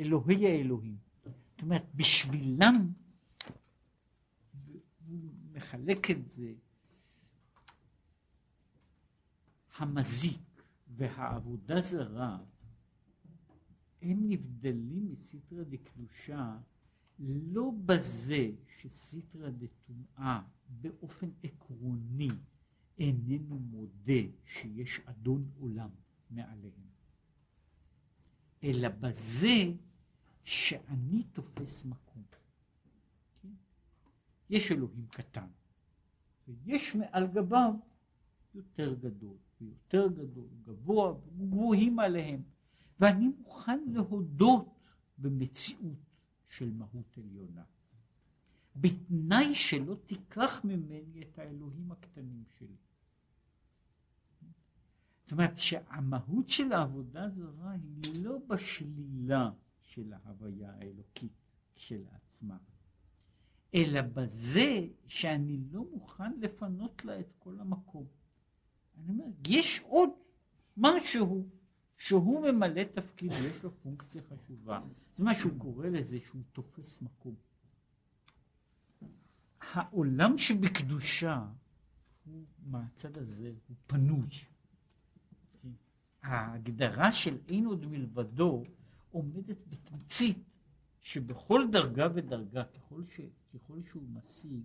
אלוהי האלוהים. זאת אומרת, בשבילם, הוא מחלק את זה המזיק והעבודה זרה הם נבדלים מסתרא דקדושה לא בזה שסתרא דטומאה באופן עקרוני איננו מודה שיש אדון עולם מעליהם, אלא בזה שאני תופס מקום. כן? יש אלוהים קטן, ויש מעל גביו יותר גדול, ויותר גדול, גבוה, גבוהים עליהם, ואני מוכן להודות במציאות של מהות עליונה. בתנאי שלא תיקח ממני את האלוהים הקטנים שלי. זאת אומרת שהמהות של העבודה זרה היא לא בשלילה של ההוויה האלוקית כשלעצמה, אלא בזה שאני לא מוכן לפנות לה את כל המקום. אני אומר, יש עוד משהו שהוא ממלא תפקיד ויש לו פונקציה חשובה. זה מה שהוא קורא לזה שהוא תופס מקום. העולם שבקדושה הוא מהצד הזה, הוא פנוי. ההגדרה של אין עוד מלבדו עומדת בתמצית שבכל דרגה ודרגה, ככל, ש, ככל שהוא משיג,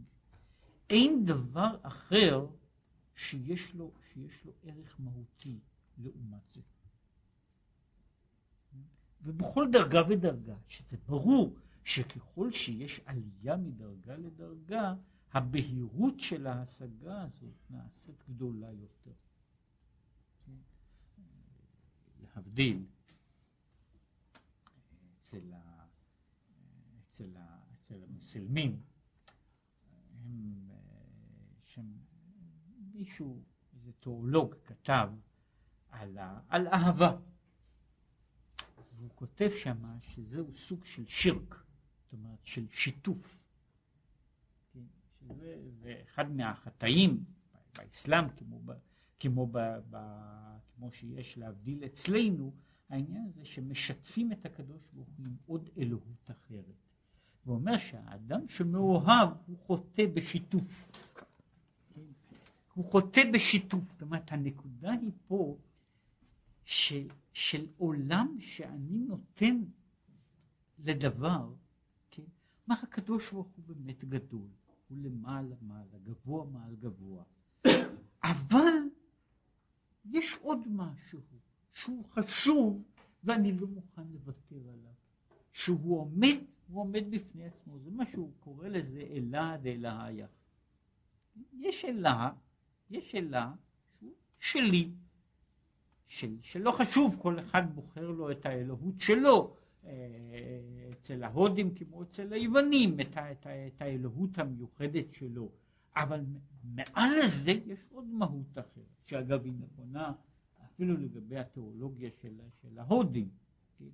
אין דבר אחר שיש לו, שיש לו ערך מהותי לעומת זה. ובכל דרגה ודרגה, שזה ברור שככל שיש עלייה מדרגה לדרגה, הבהירות של ההשגה הזאת נעשית גדולה יותר. להבדיל, אצל, ה, אצל, ה, אצל המוסלמים, הם, מישהו, איזה תיאולוג כתב על, ה, על אהבה. והוא כותב שמה שזהו סוג של שירק, זאת אומרת של שיתוף. כן? שזה אחד מהחטאים באסלאם, כמו, ב, כמו, ב, ב, כמו שיש להבדיל אצלנו, העניין הזה שמשתפים את הקדוש ברוך הוא עם עוד אלוהות אחרת. הוא אומר שהאדם שמאוהב הוא חוטא בשיתוף. הוא חוטא בשיתוף. זאת אומרת, הנקודה היא פה של, של עולם שאני נותן לדבר, כן? מה הקדוש ברוך הוא באמת גדול, הוא למעלה מעלה, גבוה מעל גבוה. (coughs) אבל יש עוד משהו שהוא חשוב ואני לא מוכן לוותר עליו. שהוא עומד, הוא עומד בפני עצמו, זה מה שהוא קורא לזה אלה דאלהיה. יש אלה, יש אלה שהוא שלי, של, שלא חשוב, כל אחד בוחר לו את האלוהות שלו. אה, אצל ההודים כמו אצל היוונים, את, את, את האלוהות המיוחדת שלו. אבל מעל לזה יש עוד מהות אחרת, שאגב היא נכונה אפילו לגבי התיאולוגיה של, של ההודים, כן?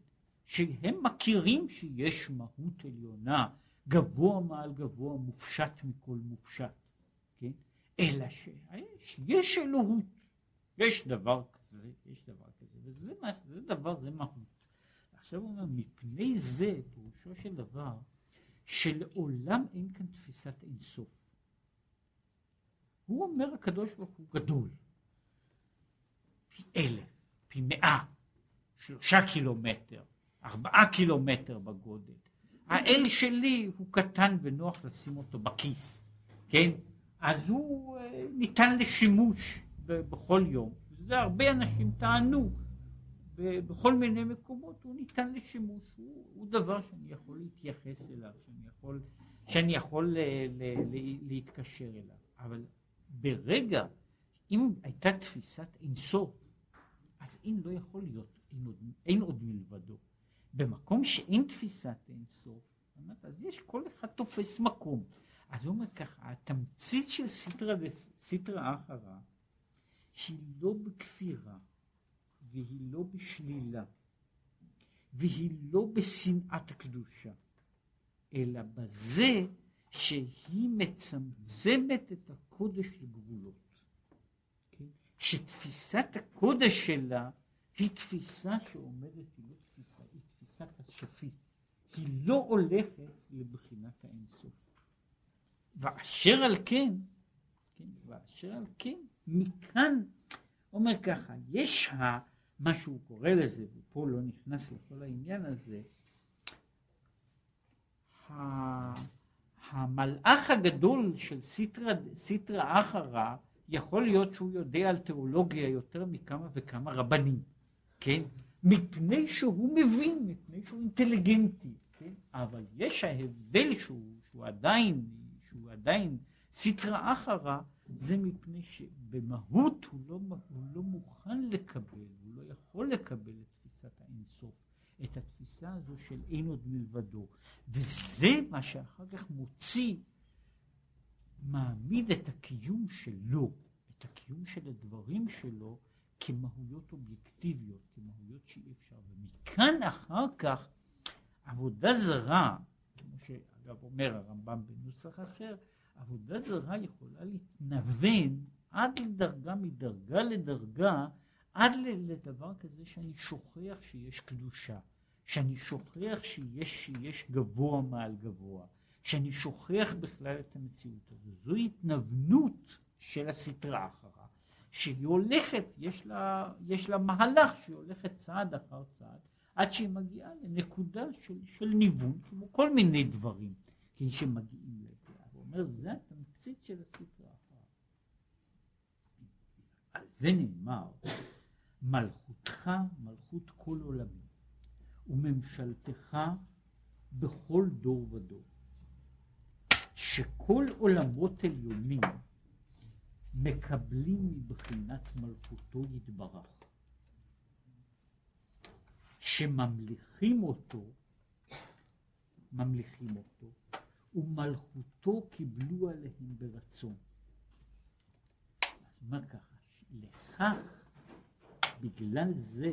שהם מכירים שיש מהות עליונה, גבוה מעל גבוה, מופשט מכל מופשט, כן? אלא שיש אלוהות, יש דבר כזה, יש דבר כזה, וזה מה, זה דבר, זה מהות. עכשיו הוא אומר, מפני זה, פירושו של דבר, שלעולם אין כאן תפיסת אינסוף. הוא אומר הקדוש ברוך הוא גדול. פי אלף, פי מאה, שלושה קילומטר, ארבעה קילומטר בגודל. האל שלי הוא קטן ונוח לשים אותו בכיס, כן? אז הוא אה, ניתן לשימוש בכל יום. זה הרבה אנשים טענו. בכל מיני מקומות הוא ניתן לשימוש, הוא, הוא דבר שאני יכול להתייחס אליו, שאני יכול, שאני יכול ל, ל, ל, להתקשר אליו. אבל ברגע, אם הייתה תפיסת אינסוף, אז אין לא יכול להיות, אין עוד, אין עוד מלבדו. במקום שאין תפיסת אינסוף, אז יש כל אחד תופס מקום. אז הוא אומר ככה, התמצית של סיטרא, סיטרא אחרא היא לא בכפירה והיא לא בשלילה והיא לא בשנאת הקדושה, אלא בזה שהיא מצמצמת את הקודש לגבולות. כן? שתפיסת הקודש שלה היא תפיסה שעומדת, היא לא תפיסה, היא תפיסת השפיט. היא לא הולכת לבחינת האינסוף. ואשר על כן, כן, ואשר על כן, מכאן, אומר ככה, יש ה, מה שהוא קורא לזה, ופה לא נכנס לכל העניין הזה, המלאך הגדול של סיטרא, סיטרא אחרא, יכול להיות שהוא יודע על תיאולוגיה יותר מכמה וכמה רבנים, כן? מפני שהוא מבין, מפני שהוא אינטליגנטי, כן? אבל יש ההבדל שהוא, שהוא עדיין, שהוא עדיין סטרא אחרא, זה מפני שבמהות הוא לא, הוא לא מוכן לקבל, הוא לא יכול לקבל את תפיסת האינסוף, את התפיסה הזו של אין עוד מלבדו. וזה מה שאחר כך מוציא, מעמיד את הקיום שלו, את הקיום של הדברים שלו, כמהויות אובייקטיביות, כמהויות שאי אפשר. ומכאן אחר כך עבודה זרה, כמו שאגב אומר הרמב"ם בנוסח אחר, עבודה זרה יכולה להתנוון עד לדרגה, מדרגה לדרגה, עד לדבר כזה שאני שוכח שיש קדושה, שאני שוכח שיש, שיש גבוה מעל גבוה, שאני שוכח בכלל את המציאות הזו. זו התנוונות של הסטרה אחרה, שהיא הולכת, יש לה, יש לה מהלך שהיא הולכת צעד אחר צעד, עד שהיא מגיעה לנקודה של, של ניוון, כמו כל מיני דברים, כן, שמגיעים לזה. הוא אומר, זה התמצית של אחרה. על זה נאמר, מלכותך מלכות כל עולמים, וממשלתך בכל דור ודור. שכל עולמות עליונים מקבלים מבחינת מלכותו יתברך, שממליכים אותו, ממליכים אותו, ומלכותו קיבלו עליהם ברצון. זאת אומרת ככה, לכך, בגלל זה,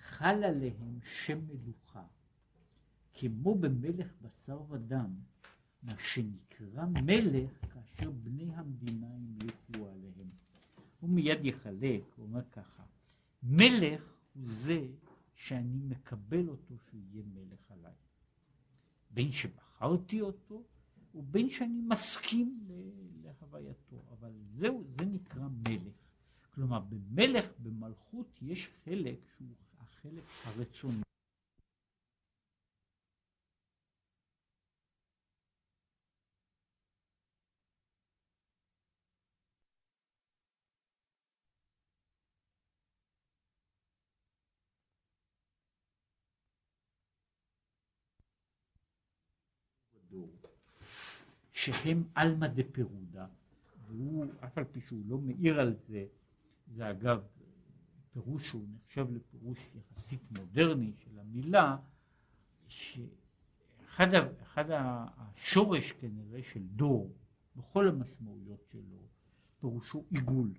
חל עליהם שם מלוכה, כמו במלך בשר ודם, מה שנקרא מלך כאשר בני המדינה המליכו עליהם. הוא מיד יחלק, הוא אומר ככה, מלך הוא זה שאני מקבל אותו שהוא יהיה מלך עליי. בין שבחרתי אותו ובין שאני מסכים להווייתו, אבל זהו, זה נקרא מלך. כלומר, במלך, במלכות, יש חלק שהוא החלק הרצוני. שהם עלמא דפירודה, והוא, אף על פי שהוא לא מעיר על זה, זה אגב פירוש שהוא נחשב לפירוש יחסית מודרני של המילה, שאחד אחד השורש כנראה של דור, בכל המשמעויות שלו, פירושו עיגול.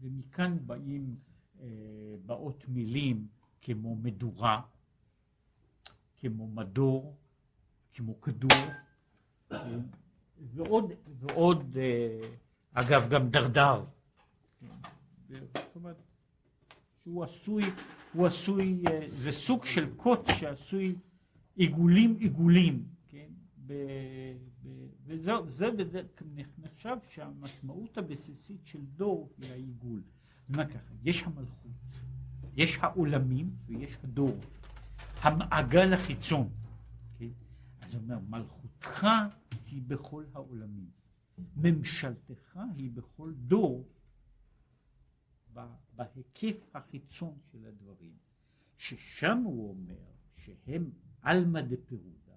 ומכאן באים, אה, באות מילים כמו מדורה, כמו מדור, כמו כדור, כן? ועוד, ועוד אה, אגב גם דרדר. כן? זאת אומרת, שהוא עשוי, הוא עשוי, אה, זה סוג של קוט שעשוי עיגולים עיגולים, כן? וזה נחשב שהמשמעות הבסיסית של דור היא העיגול. מה ככה, יש המלכות, יש העולמים ויש הדור. המעגל החיצון. אז הוא אומר, מלכותך היא בכל העולמים, ממשלתך היא בכל דור, בהיקף החיצון של הדברים, ששם הוא אומר שהם עלמא דפירודה,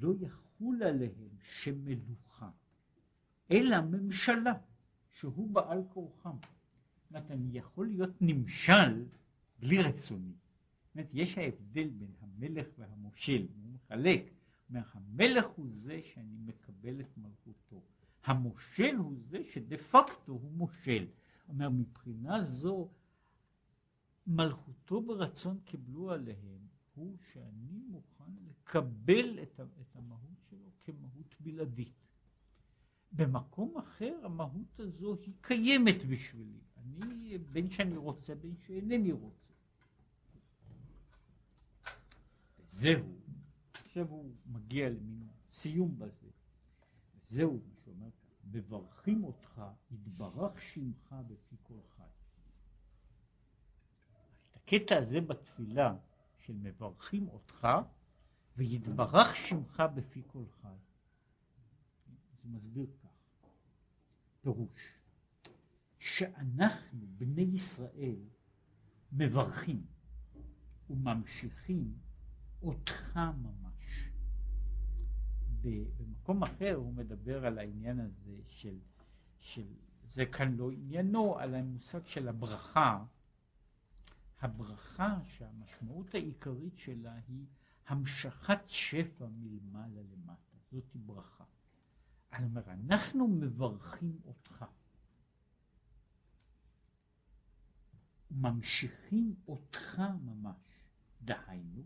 לא יחול עליהם שמלוכה, אלא ממשלה, שהוא בעל כורחם. זאת אומרת, אני יכול להיות נמשל בלי רצוני. אומרת, יש ההבדל בין המלך והמושל, הוא מחלק, אומר, המלך הוא זה שאני מקבל את מלכותו, המושל הוא זה שדה פקטו הוא מושל. אומר, מבחינה זו, מלכותו ברצון קיבלו עליהם, הוא שאני מוכן לקבל את, את המהות שלו כמהות בלעדית. במקום אחר המהות הזו היא קיימת בשבילי. אני, בין שאני רוצה בין שאינני רוצה. זהו, עכשיו הוא מגיע למין סיום בזה. זהו מה שאומר כאן, מברכים אותך, יתברך שמך בפי כל חי. הקטע הזה בתפילה של מברכים אותך, ויתברך שמך בפי כל חי. זה מסביר כך, פירוש, שאנחנו, בני ישראל, מברכים וממשיכים אותך ממש. במקום אחר הוא מדבר על העניין הזה של, של זה כאן לא עניינו, על המושג של הברכה. הברכה שהמשמעות העיקרית שלה היא המשכת שפע מלמעלה למטה, זאת ברכה. אני אומר, אנחנו מברכים אותך. ממשיכים אותך ממש, דהיינו,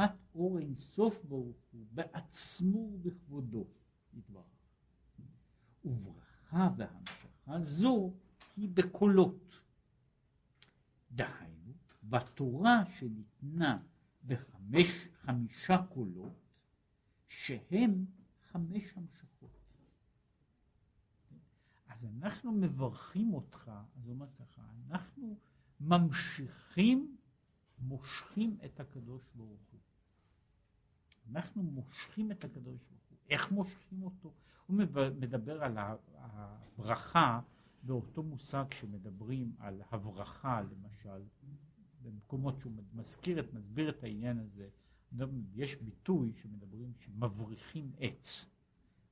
המשכת אור אינסוף ברוך הוא בעצמו ובכבודו יתברך. וברכה והמשכה זו היא בקולות. דהיינו, בתורה שניתנה בחמש, חמישה קולות, שהם חמש המשכות. אז אנחנו מברכים אותך, אז אומר ככה, אנחנו ממשיכים, מושכים את הקדוש ברוך הוא. אנחנו מושכים את הקדוש ברוך הוא. איך מושכים אותו? הוא מדבר על הברכה באותו מושג שמדברים על הברכה, למשל, במקומות שהוא מזכיר, את, מסביר את העניין הזה, יש ביטוי שמדברים שמבריחים עץ.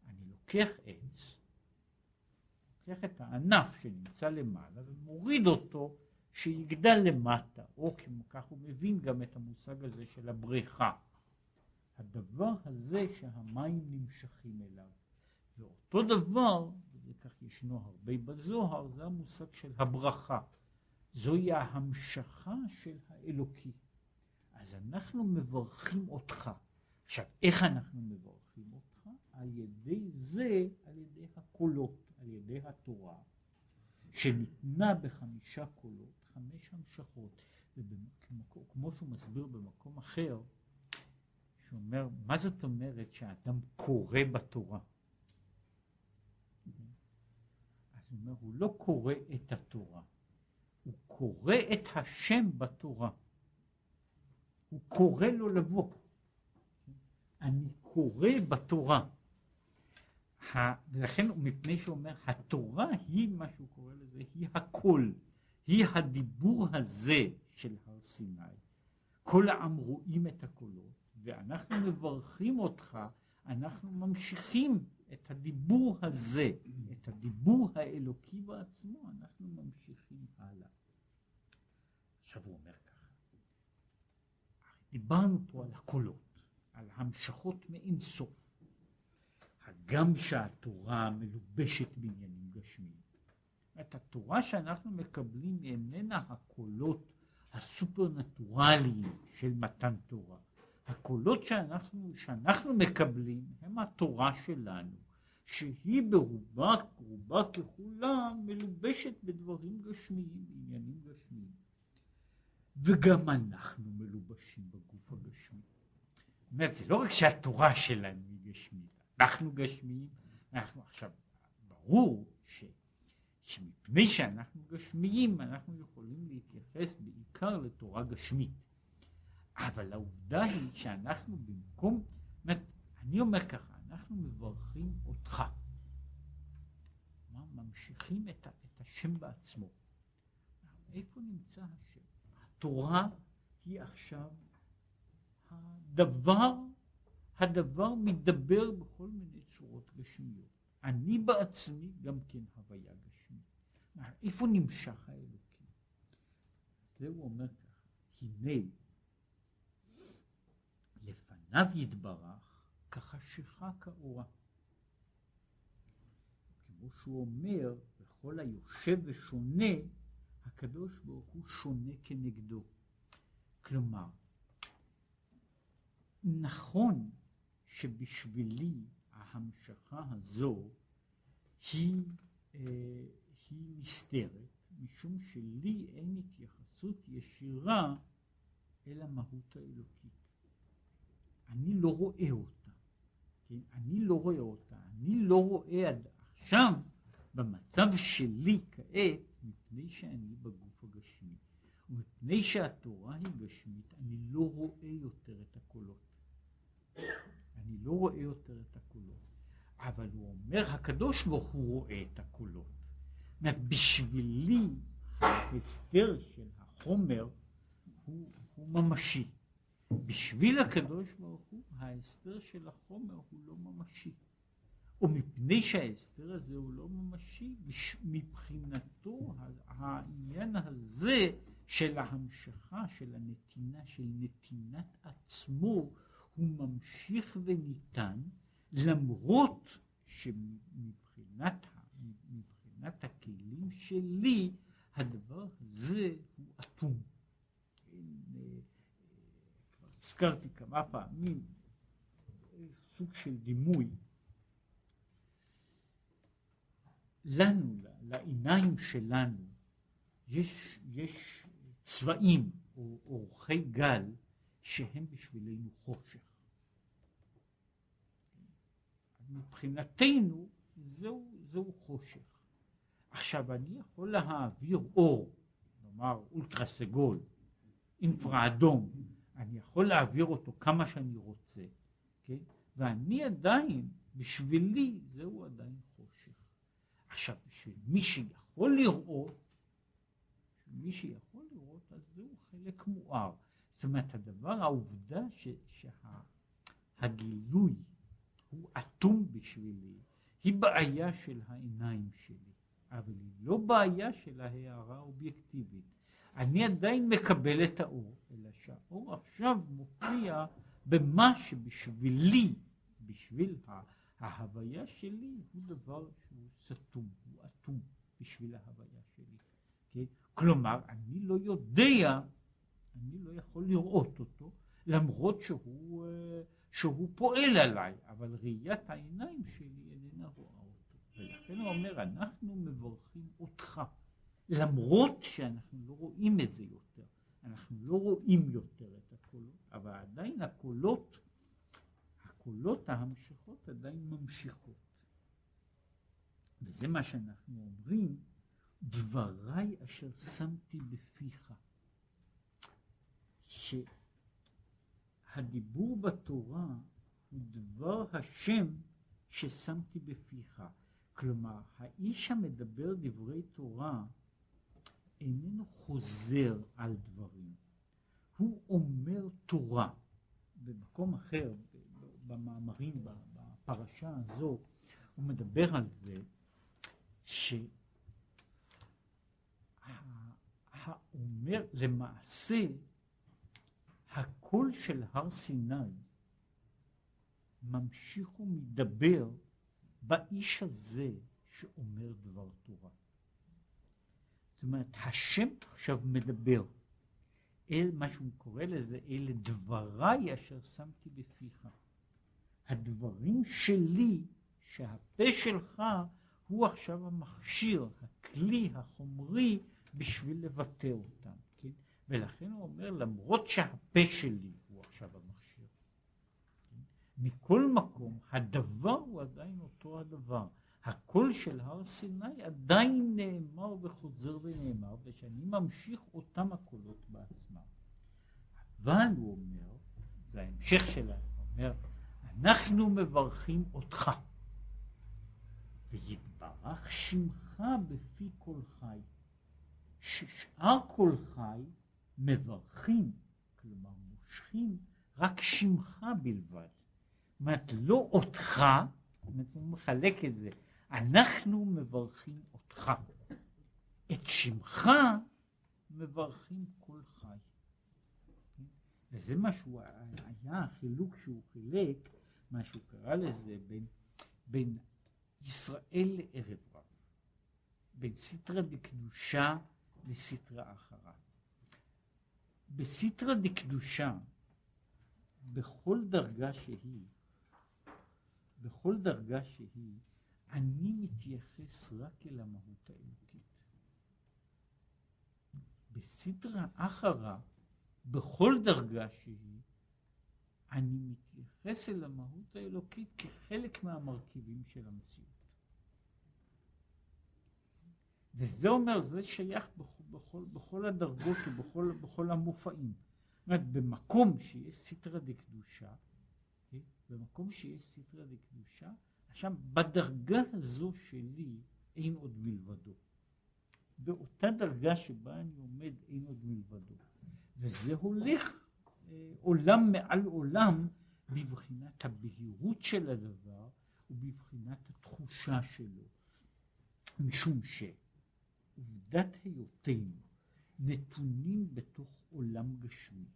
אני לוקח עץ, לוקח את הענף שנמצא למעלה ומוריד אותו שיגדל למטה, או כמו כך הוא מבין גם את המושג הזה של הבריכה. הדבר הזה שהמים נמשכים אליו. ואותו דבר, וזה כך ישנו הרבה בזוהר, זה המושג של הברכה. זוהי ההמשכה של האלוקי. אז אנחנו מברכים אותך. עכשיו, איך אנחנו מברכים אותך? על ידי זה, על ידי הקולות, על ידי התורה, שניתנה בחמישה קולות, חמש המשכות. וכמו שהוא מסביר במקום אחר, שהוא אומר, מה זאת אומרת שהאדם קורא בתורה? אז הוא אומר, הוא לא קורא את התורה, הוא קורא את השם בתורה. הוא קורא לו לבוא. אני קורא בתורה. ולכן מפני שהוא אומר, התורה היא מה שהוא קורא לזה, היא הקול, היא הדיבור הזה של הר סיני. כל העם רואים את הקולות, ואנחנו מברכים אותך, אנחנו ממשיכים את הדיבור הזה, את הדיבור האלוקי בעצמו, אנחנו ממשיכים הלאה. עכשיו הוא אומר ככה, דיברנו פה על הקולות, על המשכות מאין סוף. הגם שהתורה מלובשת בעניינים גשמיים. את התורה שאנחנו מקבלים איננה הקולות הסופרנטורליים של מתן תורה. הקולות שאנחנו, שאנחנו מקבלים הם התורה שלנו, שהיא ברובה, רובה ככולה, מלובשת בדברים גשמיים, בעניינים גשמיים. וגם אנחנו מלובשים בגוף הגשמי. זאת זה לא רק שהתורה שלנו היא גשמית, אנחנו גשמיים, אנחנו עכשיו, ברור ש, שמפני שאנחנו גשמיים, אנחנו יכולים להתייחס בעיקר לתורה גשמית. אבל העובדה היא שאנחנו במקום, אומרת, אני אומר ככה, אנחנו מברכים אותך. ממשיכים את, את השם בעצמו. איפה נמצא השם? התורה היא עכשיו הדבר, הדבר מדבר בכל מיני צורות גשמיות. אני בעצמי גם כן הוויה גשמית. איפה נמשך האלוקים? זה הוא אומר ככה, הנה לפניו יתברך כחשיכה כאורה. כמו שהוא אומר, בכל היושב ושונה, הקדוש ברוך הוא שונה כנגדו. כלומר, נכון שבשבילי ההמשכה הזו היא, אה, היא נסתרת, משום שלי אין התייחסות ישירה אל המהות האלוקית. אני לא רואה אותה, כן? אני לא רואה אותה, אני לא רואה עד עכשיו במצב שלי כעת, מפני שאני בגוף הגשמי, ומפני שהתורה היא גשמית, אני לא רואה יותר את הקולות. אני לא רואה יותר את הקולות. אבל הוא אומר, הקדוש ברוך הוא רואה את הקולות. זאת אומרת, בשבילי ההסתר של החומר הוא, הוא ממשי. בשביל הקדוש ברוך הוא, ההסתר של החומר הוא לא ממשי. ומפני שההסתר הזה הוא לא ממשי, מבחינתו העניין הזה של ההמשכה, של הנתינה, של נתינת עצמו, הוא ממשיך וניתן, למרות שמבחינת מבחינת הכלים שלי, הדבר הזה הוא אטום. אה, הזכרתי כמה פעמים סוג של דימוי. לנו, לעיניים שלנו, יש, יש צבעים או אורכי גל שהם בשבילנו חושך. מבחינתנו זהו, זהו חושך. עכשיו אני יכול להעביר אור, נאמר אולטרה סגול, אינפרה אדום, אני יכול להעביר אותו כמה שאני רוצה, כן? ואני עדיין, בשבילי זהו עדיין חושך. עכשיו, בשביל מי שיכול לראות, מי שיכול לראות, אז זהו חלק מואר. זאת אומרת, הדבר, העובדה ש, שהגילוי הוא אטום בשבילי, היא בעיה של העיניים שלי, אבל היא לא בעיה של ההערה האובייקטיבית. אני עדיין מקבל את האור, שהאור עכשיו מופיע במה שבשבילי, בשביל ההוויה שלי, הוא דבר שהוא סתום, הוא אטום בשביל ההוויה שלי. כן? כלומר, אני לא יודע, אני לא יכול לראות אותו, למרות שהוא, אה, שהוא פועל עליי, אבל ראיית העיניים שלי איננה רואה אותו. ולכן הוא אומר, אנחנו מברכים אותך, למרות שאנחנו לא רואים את זה יותר. אנחנו לא רואים יותר את הקולות, אבל עדיין הקולות, הקולות ההמשכות עדיין ממשיכות. וזה מה שאנחנו אומרים, דבריי אשר שמתי בפיך. שהדיבור בתורה הוא דבר השם ששמתי בפיך. כלומר, האיש המדבר דברי תורה איננו חוזר על דברים. הוא אומר תורה. במקום אחר, במאמרים, בפרשה הזו, הוא מדבר על זה שהאומר למעשה הקול של הר סיני ממשיך ומדבר באיש הזה שאומר דבר תורה. זאת אומרת, השם עכשיו מדבר. אל, מה שהוא קורא לזה, אלה דבריי אשר שמתי בפיך. הדברים שלי, שהפה שלך הוא עכשיו המכשיר, הכלי החומרי, בשביל לבטא אותם. כן? ולכן הוא אומר, למרות שהפה שלי הוא עכשיו המכשיר, כן? מכל מקום, הדבר הוא עדיין אותו הדבר. הקול של הר סיני עדיין נאמר וחוזר ונאמר, ושאני ממשיך אותם הקולות בעצמם. אבל הוא אומר, זה ההמשך הוא אומר, אנחנו מברכים אותך, ויתברך שמך בפי כל חי. ששאר כל חי מברכים, כלומר מושכים, רק שמך בלבד. זאת אומרת, לא אותך, הוא מחלק את זה, אנחנו מברכים אותך. את שמך מברכים כל חי. וזה מה שהוא היה החילוק שהוא חילק, מה שהוא קרא לזה, בין, בין ישראל לערב רב, בין סיטרא דקדושה לסיטרא אחרה. בסיטרא דקדושה, בכל דרגה שהיא, בכל דרגה שהיא, אני מתייחס רק אל המהות האלוקית. בסדרה אחרה, בכל דרגה שהיא, אני מתייחס אל המהות האלוקית כחלק מהמרכיבים של המציאות. וזה אומר, זה שייך בכל, בכל, בכל הדרגות ובכל המופעים. זאת אומרת, במקום שיש סטרא דקדושה, כן? במקום שיש סטרא דקדושה, עכשיו, בדרגה הזו שלי אין עוד מלבדו. באותה דרגה שבה אני עומד אין עוד מלבדו. וזה הולך עולם מעל עולם בבחינת הבהירות של הדבר ובבחינת התחושה שלו. משום שעובדת היותנו נתונים בתוך עולם גשמי,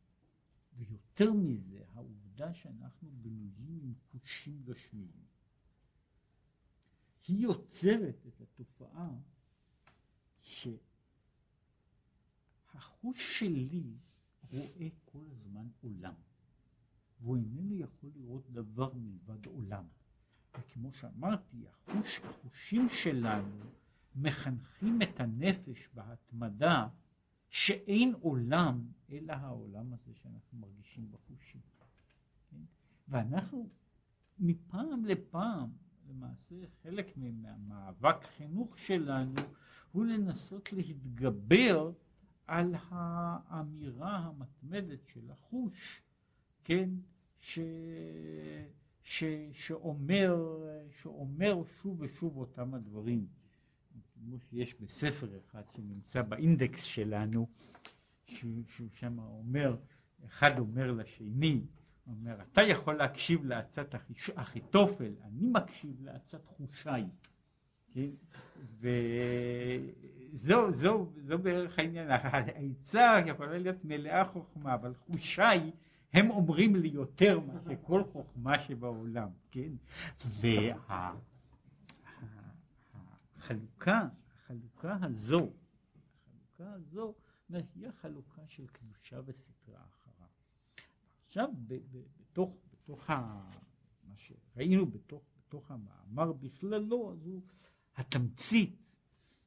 ויותר מזה, העובדה שאנחנו בנויים עם חושים גשמיים, היא יוצרת את התופעה שהחוש שלי רואה כל הזמן עולם, והוא איננו יכול לראות דבר מלבד עולם. וכמו שאמרתי, החוש, החושים שלנו מחנכים את הנפש בהתמדה שאין עולם אלא העולם הזה שאנחנו מרגישים בחושים. כן? ואנחנו מפעם לפעם, למעשה חלק מהמאבק חינוך שלנו הוא לנסות להתגבר על האמירה המתמדת של החוש, כן, ש, ש, שאומר, שאומר שוב ושוב אותם הדברים. כמו שיש בספר אחד שנמצא באינדקס שלנו, שהוא שם אומר, אחד אומר לשני, אומר, אתה יכול להקשיב לעצת אחיתופל, אני מקשיב לעצת חושיי. כן? וזו זו, זו בערך העניין, העצה יכולה להיות מלאה חוכמה, אבל חושיי הם אומרים לי יותר מאשר כל חוכמה שבעולם, כן? וה... החלוקה, הזו, החלוקה הזו, היא החלוקה של קדושה אחרה. עכשיו, בתוך, בתוך ה, מה שראינו בתוך, בתוך המאמר בכללו, אז הוא התמצית,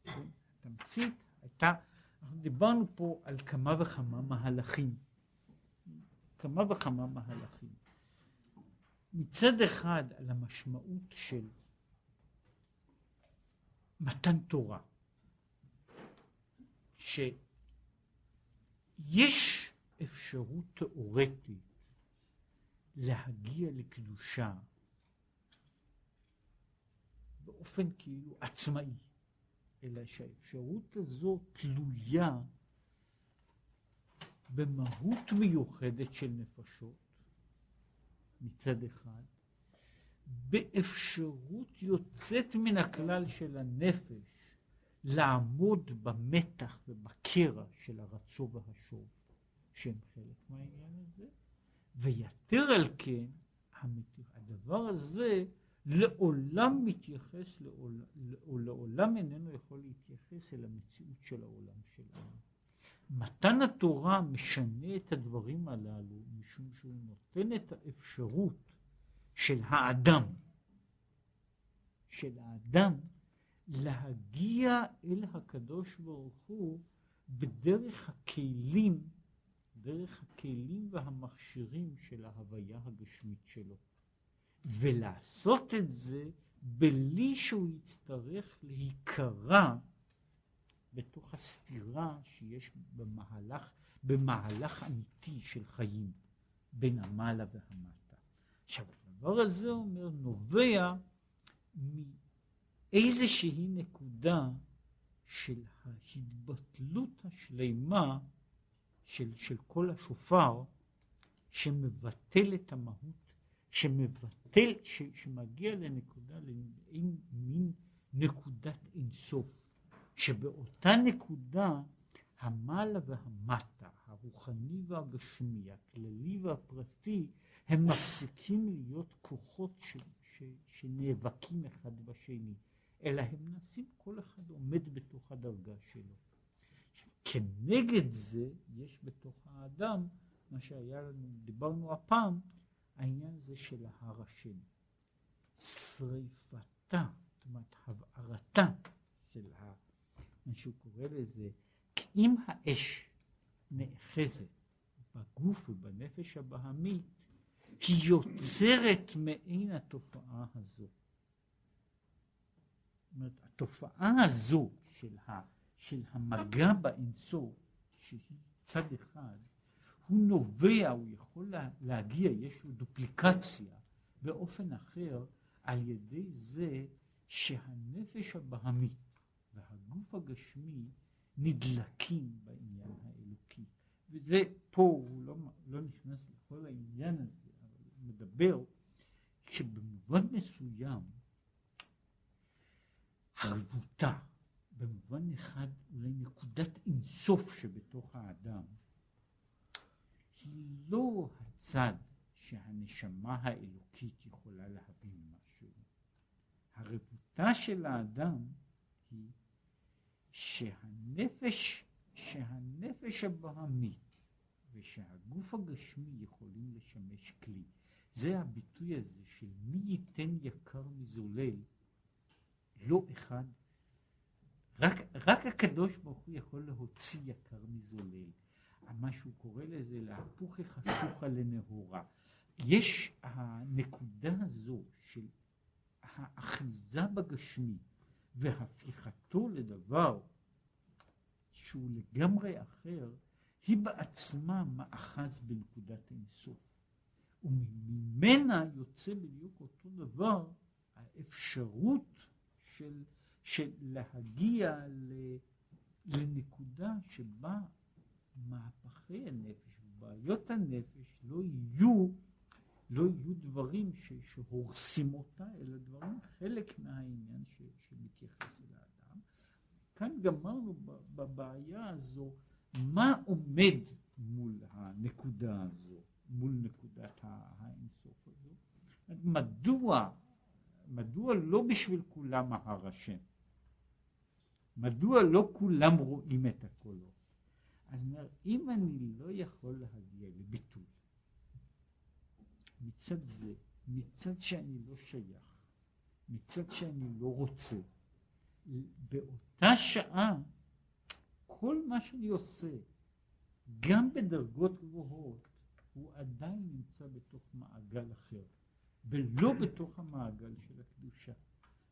כן? התמצית הייתה, אנחנו דיברנו פה על כמה וכמה מהלכים, כמה וכמה מהלכים. מצד אחד על המשמעות של מתן תורה, שיש אפשרות תיאורטית להגיע לקדושה באופן כאילו עצמאי, אלא שהאפשרות הזו תלויה במהות מיוחדת של נפשות מצד אחד, באפשרות יוצאת מן הכלל של הנפש לעמוד במתח ובקרע של הרצו והשוב, שהם חלק מהעניין הזה, ויתר על כן, הדבר הזה לעולם מתייחס, לעולם, לעולם איננו יכול להתייחס אל המציאות של העולם שלנו. מתן התורה משנה את הדברים הללו, משום שהוא נותן את האפשרות של האדם, של האדם, להגיע אל הקדוש ברוך הוא בדרך הכלים, דרך הכלים והמכשירים של ההוויה הגשמית שלו. ולעשות את זה בלי שהוא יצטרך להיקרע בתוך הסתירה שיש במהלך, במהלך אמיתי של חיים בין המעלה והמטה. עכשיו, הדבר הזה אומר, נובע מאיזושהי נקודה של ההתבטלות השלימה של, של כל השופר שמבטל את המהות שמבטל, ש, שמגיע לנקודה, למין מין נקודת אינסוף, שבאותה נקודה המעלה והמטה, הרוחני והגשמי, הכללי והפרטי, הם מפסיקים להיות כוחות ש, ש, שנאבקים אחד בשני, אלא הם נעשים, כל אחד עומד בתוך הדרגה שלו. כנגד זה יש בתוך האדם, מה שהיה לנו, דיברנו הפעם, העניין הזה של ההר השם. שריפתה, זאת אומרת הבערתה של ה... מה שהוא קורא לזה, אם האש נאחזת בגוף ובנפש הבהמית, היא יוצרת מעין התופעה הזו. זאת אומרת, התופעה הזו של, ה, של המגע באינסוף, שהיא צד אחד, הוא נובע, הוא יכול להגיע, יש לו דופליקציה באופן אחר על ידי זה שהנפש הבהמית והגוף הגשמי נדלקים בעניין האלוקי. וזה פה הוא לא, לא נכנס לכל העניין הזה, אבל הוא מדבר שבמובן מסוים הרבותה, במובן אחד אולי נקודת אינסוף שבתוך האדם, היא לא הצד שהנשמה האלוקית יכולה להבין משהו. הרבותה של האדם היא שהנפש, שהנפש הבהמית ושהגוף הגשמי יכולים לשמש כלי. זה הביטוי הזה של מי ייתן יקר מזולל, לא אחד. רק, רק הקדוש ברוך הוא יכול להוציא יקר מזולל. מה שהוא קורא לזה להפוכי חשוכה לנהורה. יש הנקודה הזו של האחיזה בגשמי והפיכתו לדבר שהוא לגמרי אחר, היא בעצמה מאחז בנקודת אינסוף. וממנה יוצא בדיוק אותו דבר האפשרות של, של להגיע לנקודה שבה מהפכי הנפש ובעיות הנפש לא יהיו, לא יהיו דברים ש, שהורסים אותה, אלא דברים חלק מהעניין ש, שמתייחס אל האדם. כאן גמרנו בבעיה הזו, מה עומד מול הנקודה הזו, מול נקודת האינסוף הזו. מדוע, מדוע לא בשביל כולם ההר השם? מדוע לא כולם רואים את הקולות? אז אומר, אם אני לא יכול להגיע לביטוי, מצד זה, מצד שאני לא שייך, מצד שאני לא רוצה, באותה שעה, כל מה שאני עושה, גם בדרגות גבוהות, הוא עדיין נמצא בתוך מעגל אחר, ולא בתוך המעגל של הקדושה.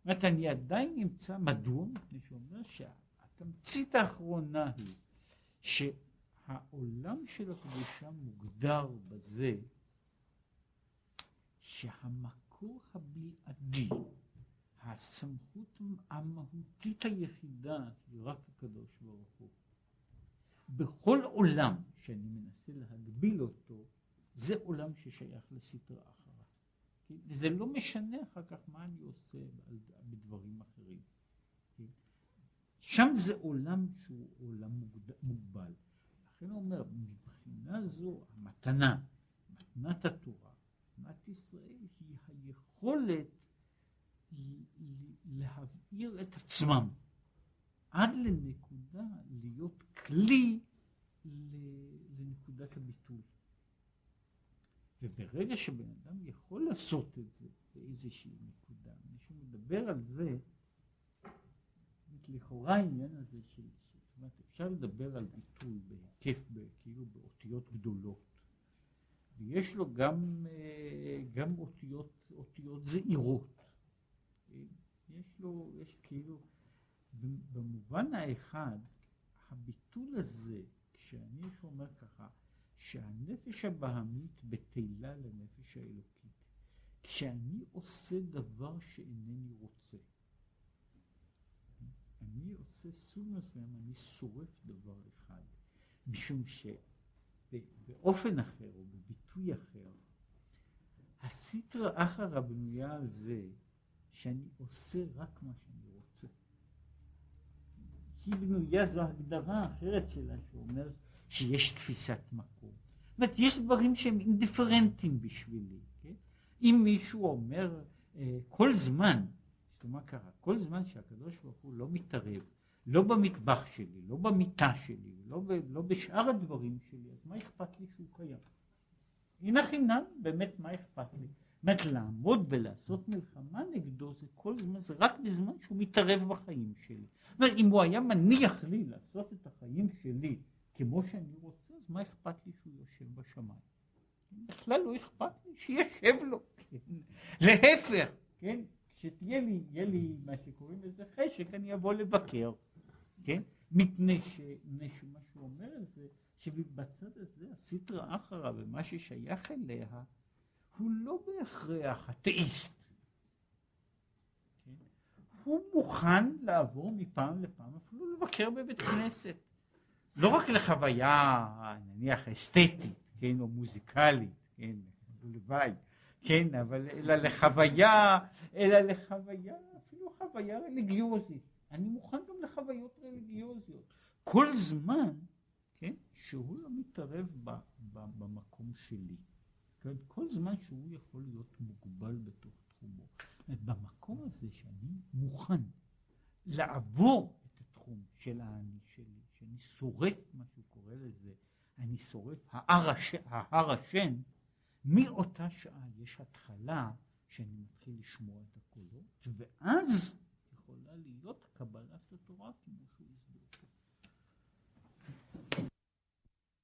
זאת אומרת, אני עדיין נמצא, מדוע? מפני שאומר שהתמצית האחרונה היא שהעולם של הקדושה מוגדר בזה שהמקור הבלעדי, הסמכות המהותית היחידה היא רק הקדוש ברוך הוא. בכל עולם שאני מנסה להגביל אותו, זה עולם ששייך לסטרה וזה לא משנה אחר כך מה אני עושה בדברים אחרים. שם זה עולם שהוא עולם מוגבל. לכן הוא אומר, מבחינה זו המתנה, מתנת התורה, מתנת ישראל היא היכולת להבעיר את עצמם עד לנקודה להיות כלי לנקודת הביטוי. וברגע שבן אדם יכול לעשות את זה באיזושהי נקודה, מישהו מדבר על זה, לכאורה העניין הזה של, זאת אומרת, אפשר לדבר על ביטוי בהיקף, כאילו באותיות גדולות, ויש לו גם, אה, גם אותיות, אותיות זעירות. יש לו, יש כאילו, במובן האחד, הביטול הזה, כשאני אומר ככה, שהנפש הבהמית בטלה לנפש האלוקית, כשאני עושה דבר שאינני רוצה, אני עושה סוג מסוים, אני שורף דבר אחד, משום שבאופן אחר או בביטוי אחר, הסיטרא אחרא בנויה על זה שאני עושה רק מה שאני רוצה. היא בנויה, זו הגדרה אחרת שלה שאומר שיש תפיסת מקום. זאת אומרת, יש דברים שהם אינדיפרנטיים בשבילי. כן? אם מישהו אומר אה, כל זמן מה קרה? כל זמן שהקדוש ברוך הוא לא מתערב, לא במטבח שלי, לא במיטה שלי, לא, ב, לא בשאר הדברים שלי, אז מה אכפת לי שהוא קיים? הנה חינם, באמת מה אכפת לי? זאת אומרת, לעמוד ולעשות מלחמה נגדו זה כל זמן, זה רק בזמן שהוא מתערב בחיים שלי. זאת אומרת, אם הוא היה מניח לי לעשות את החיים שלי כמו שאני רוצה, אז מה אכפת לי שהוא יושב בשמיים? בכלל לא אכפת לי שישב לו, כן? להפך, כן? שתהיה לי, יהיה לי מה שקוראים לזה חשק, אני אבוא לבקר, כן? מפני שמה שהוא אומר זה שבצד הזה הסטרא אחרא ומה ששייך אליה הוא לא בהכרח אתאיסט. כן? הוא מוכן לעבור מפעם לפעם אפילו לבקר בבית כנסת. לא רק לחוויה נניח אסתטית, כן, או מוזיקלית, כן, לוואי, כן, אבל אלא לחוויה, אלא לחוויה, אפילו חוויה רליגיוזית. אני מוכן גם לחוויות רליגיוזיות. כל זמן, כן, שהוא לא מתערב ב, ב, במקום שלי. כן, כל זמן שהוא יכול להיות מוגבל בתוך תחומו. במקום הזה שאני מוכן לעבור את התחום של האני שלי, אני שורף, מה שהוא קורא לזה, אני שורף ההר, הש... ההר השן, מאותה שעה יש התחלה שאני מתחיל לשמוע את הקולות, ואז יכולה להיות קבלת התורה כמו שהוא הסביר.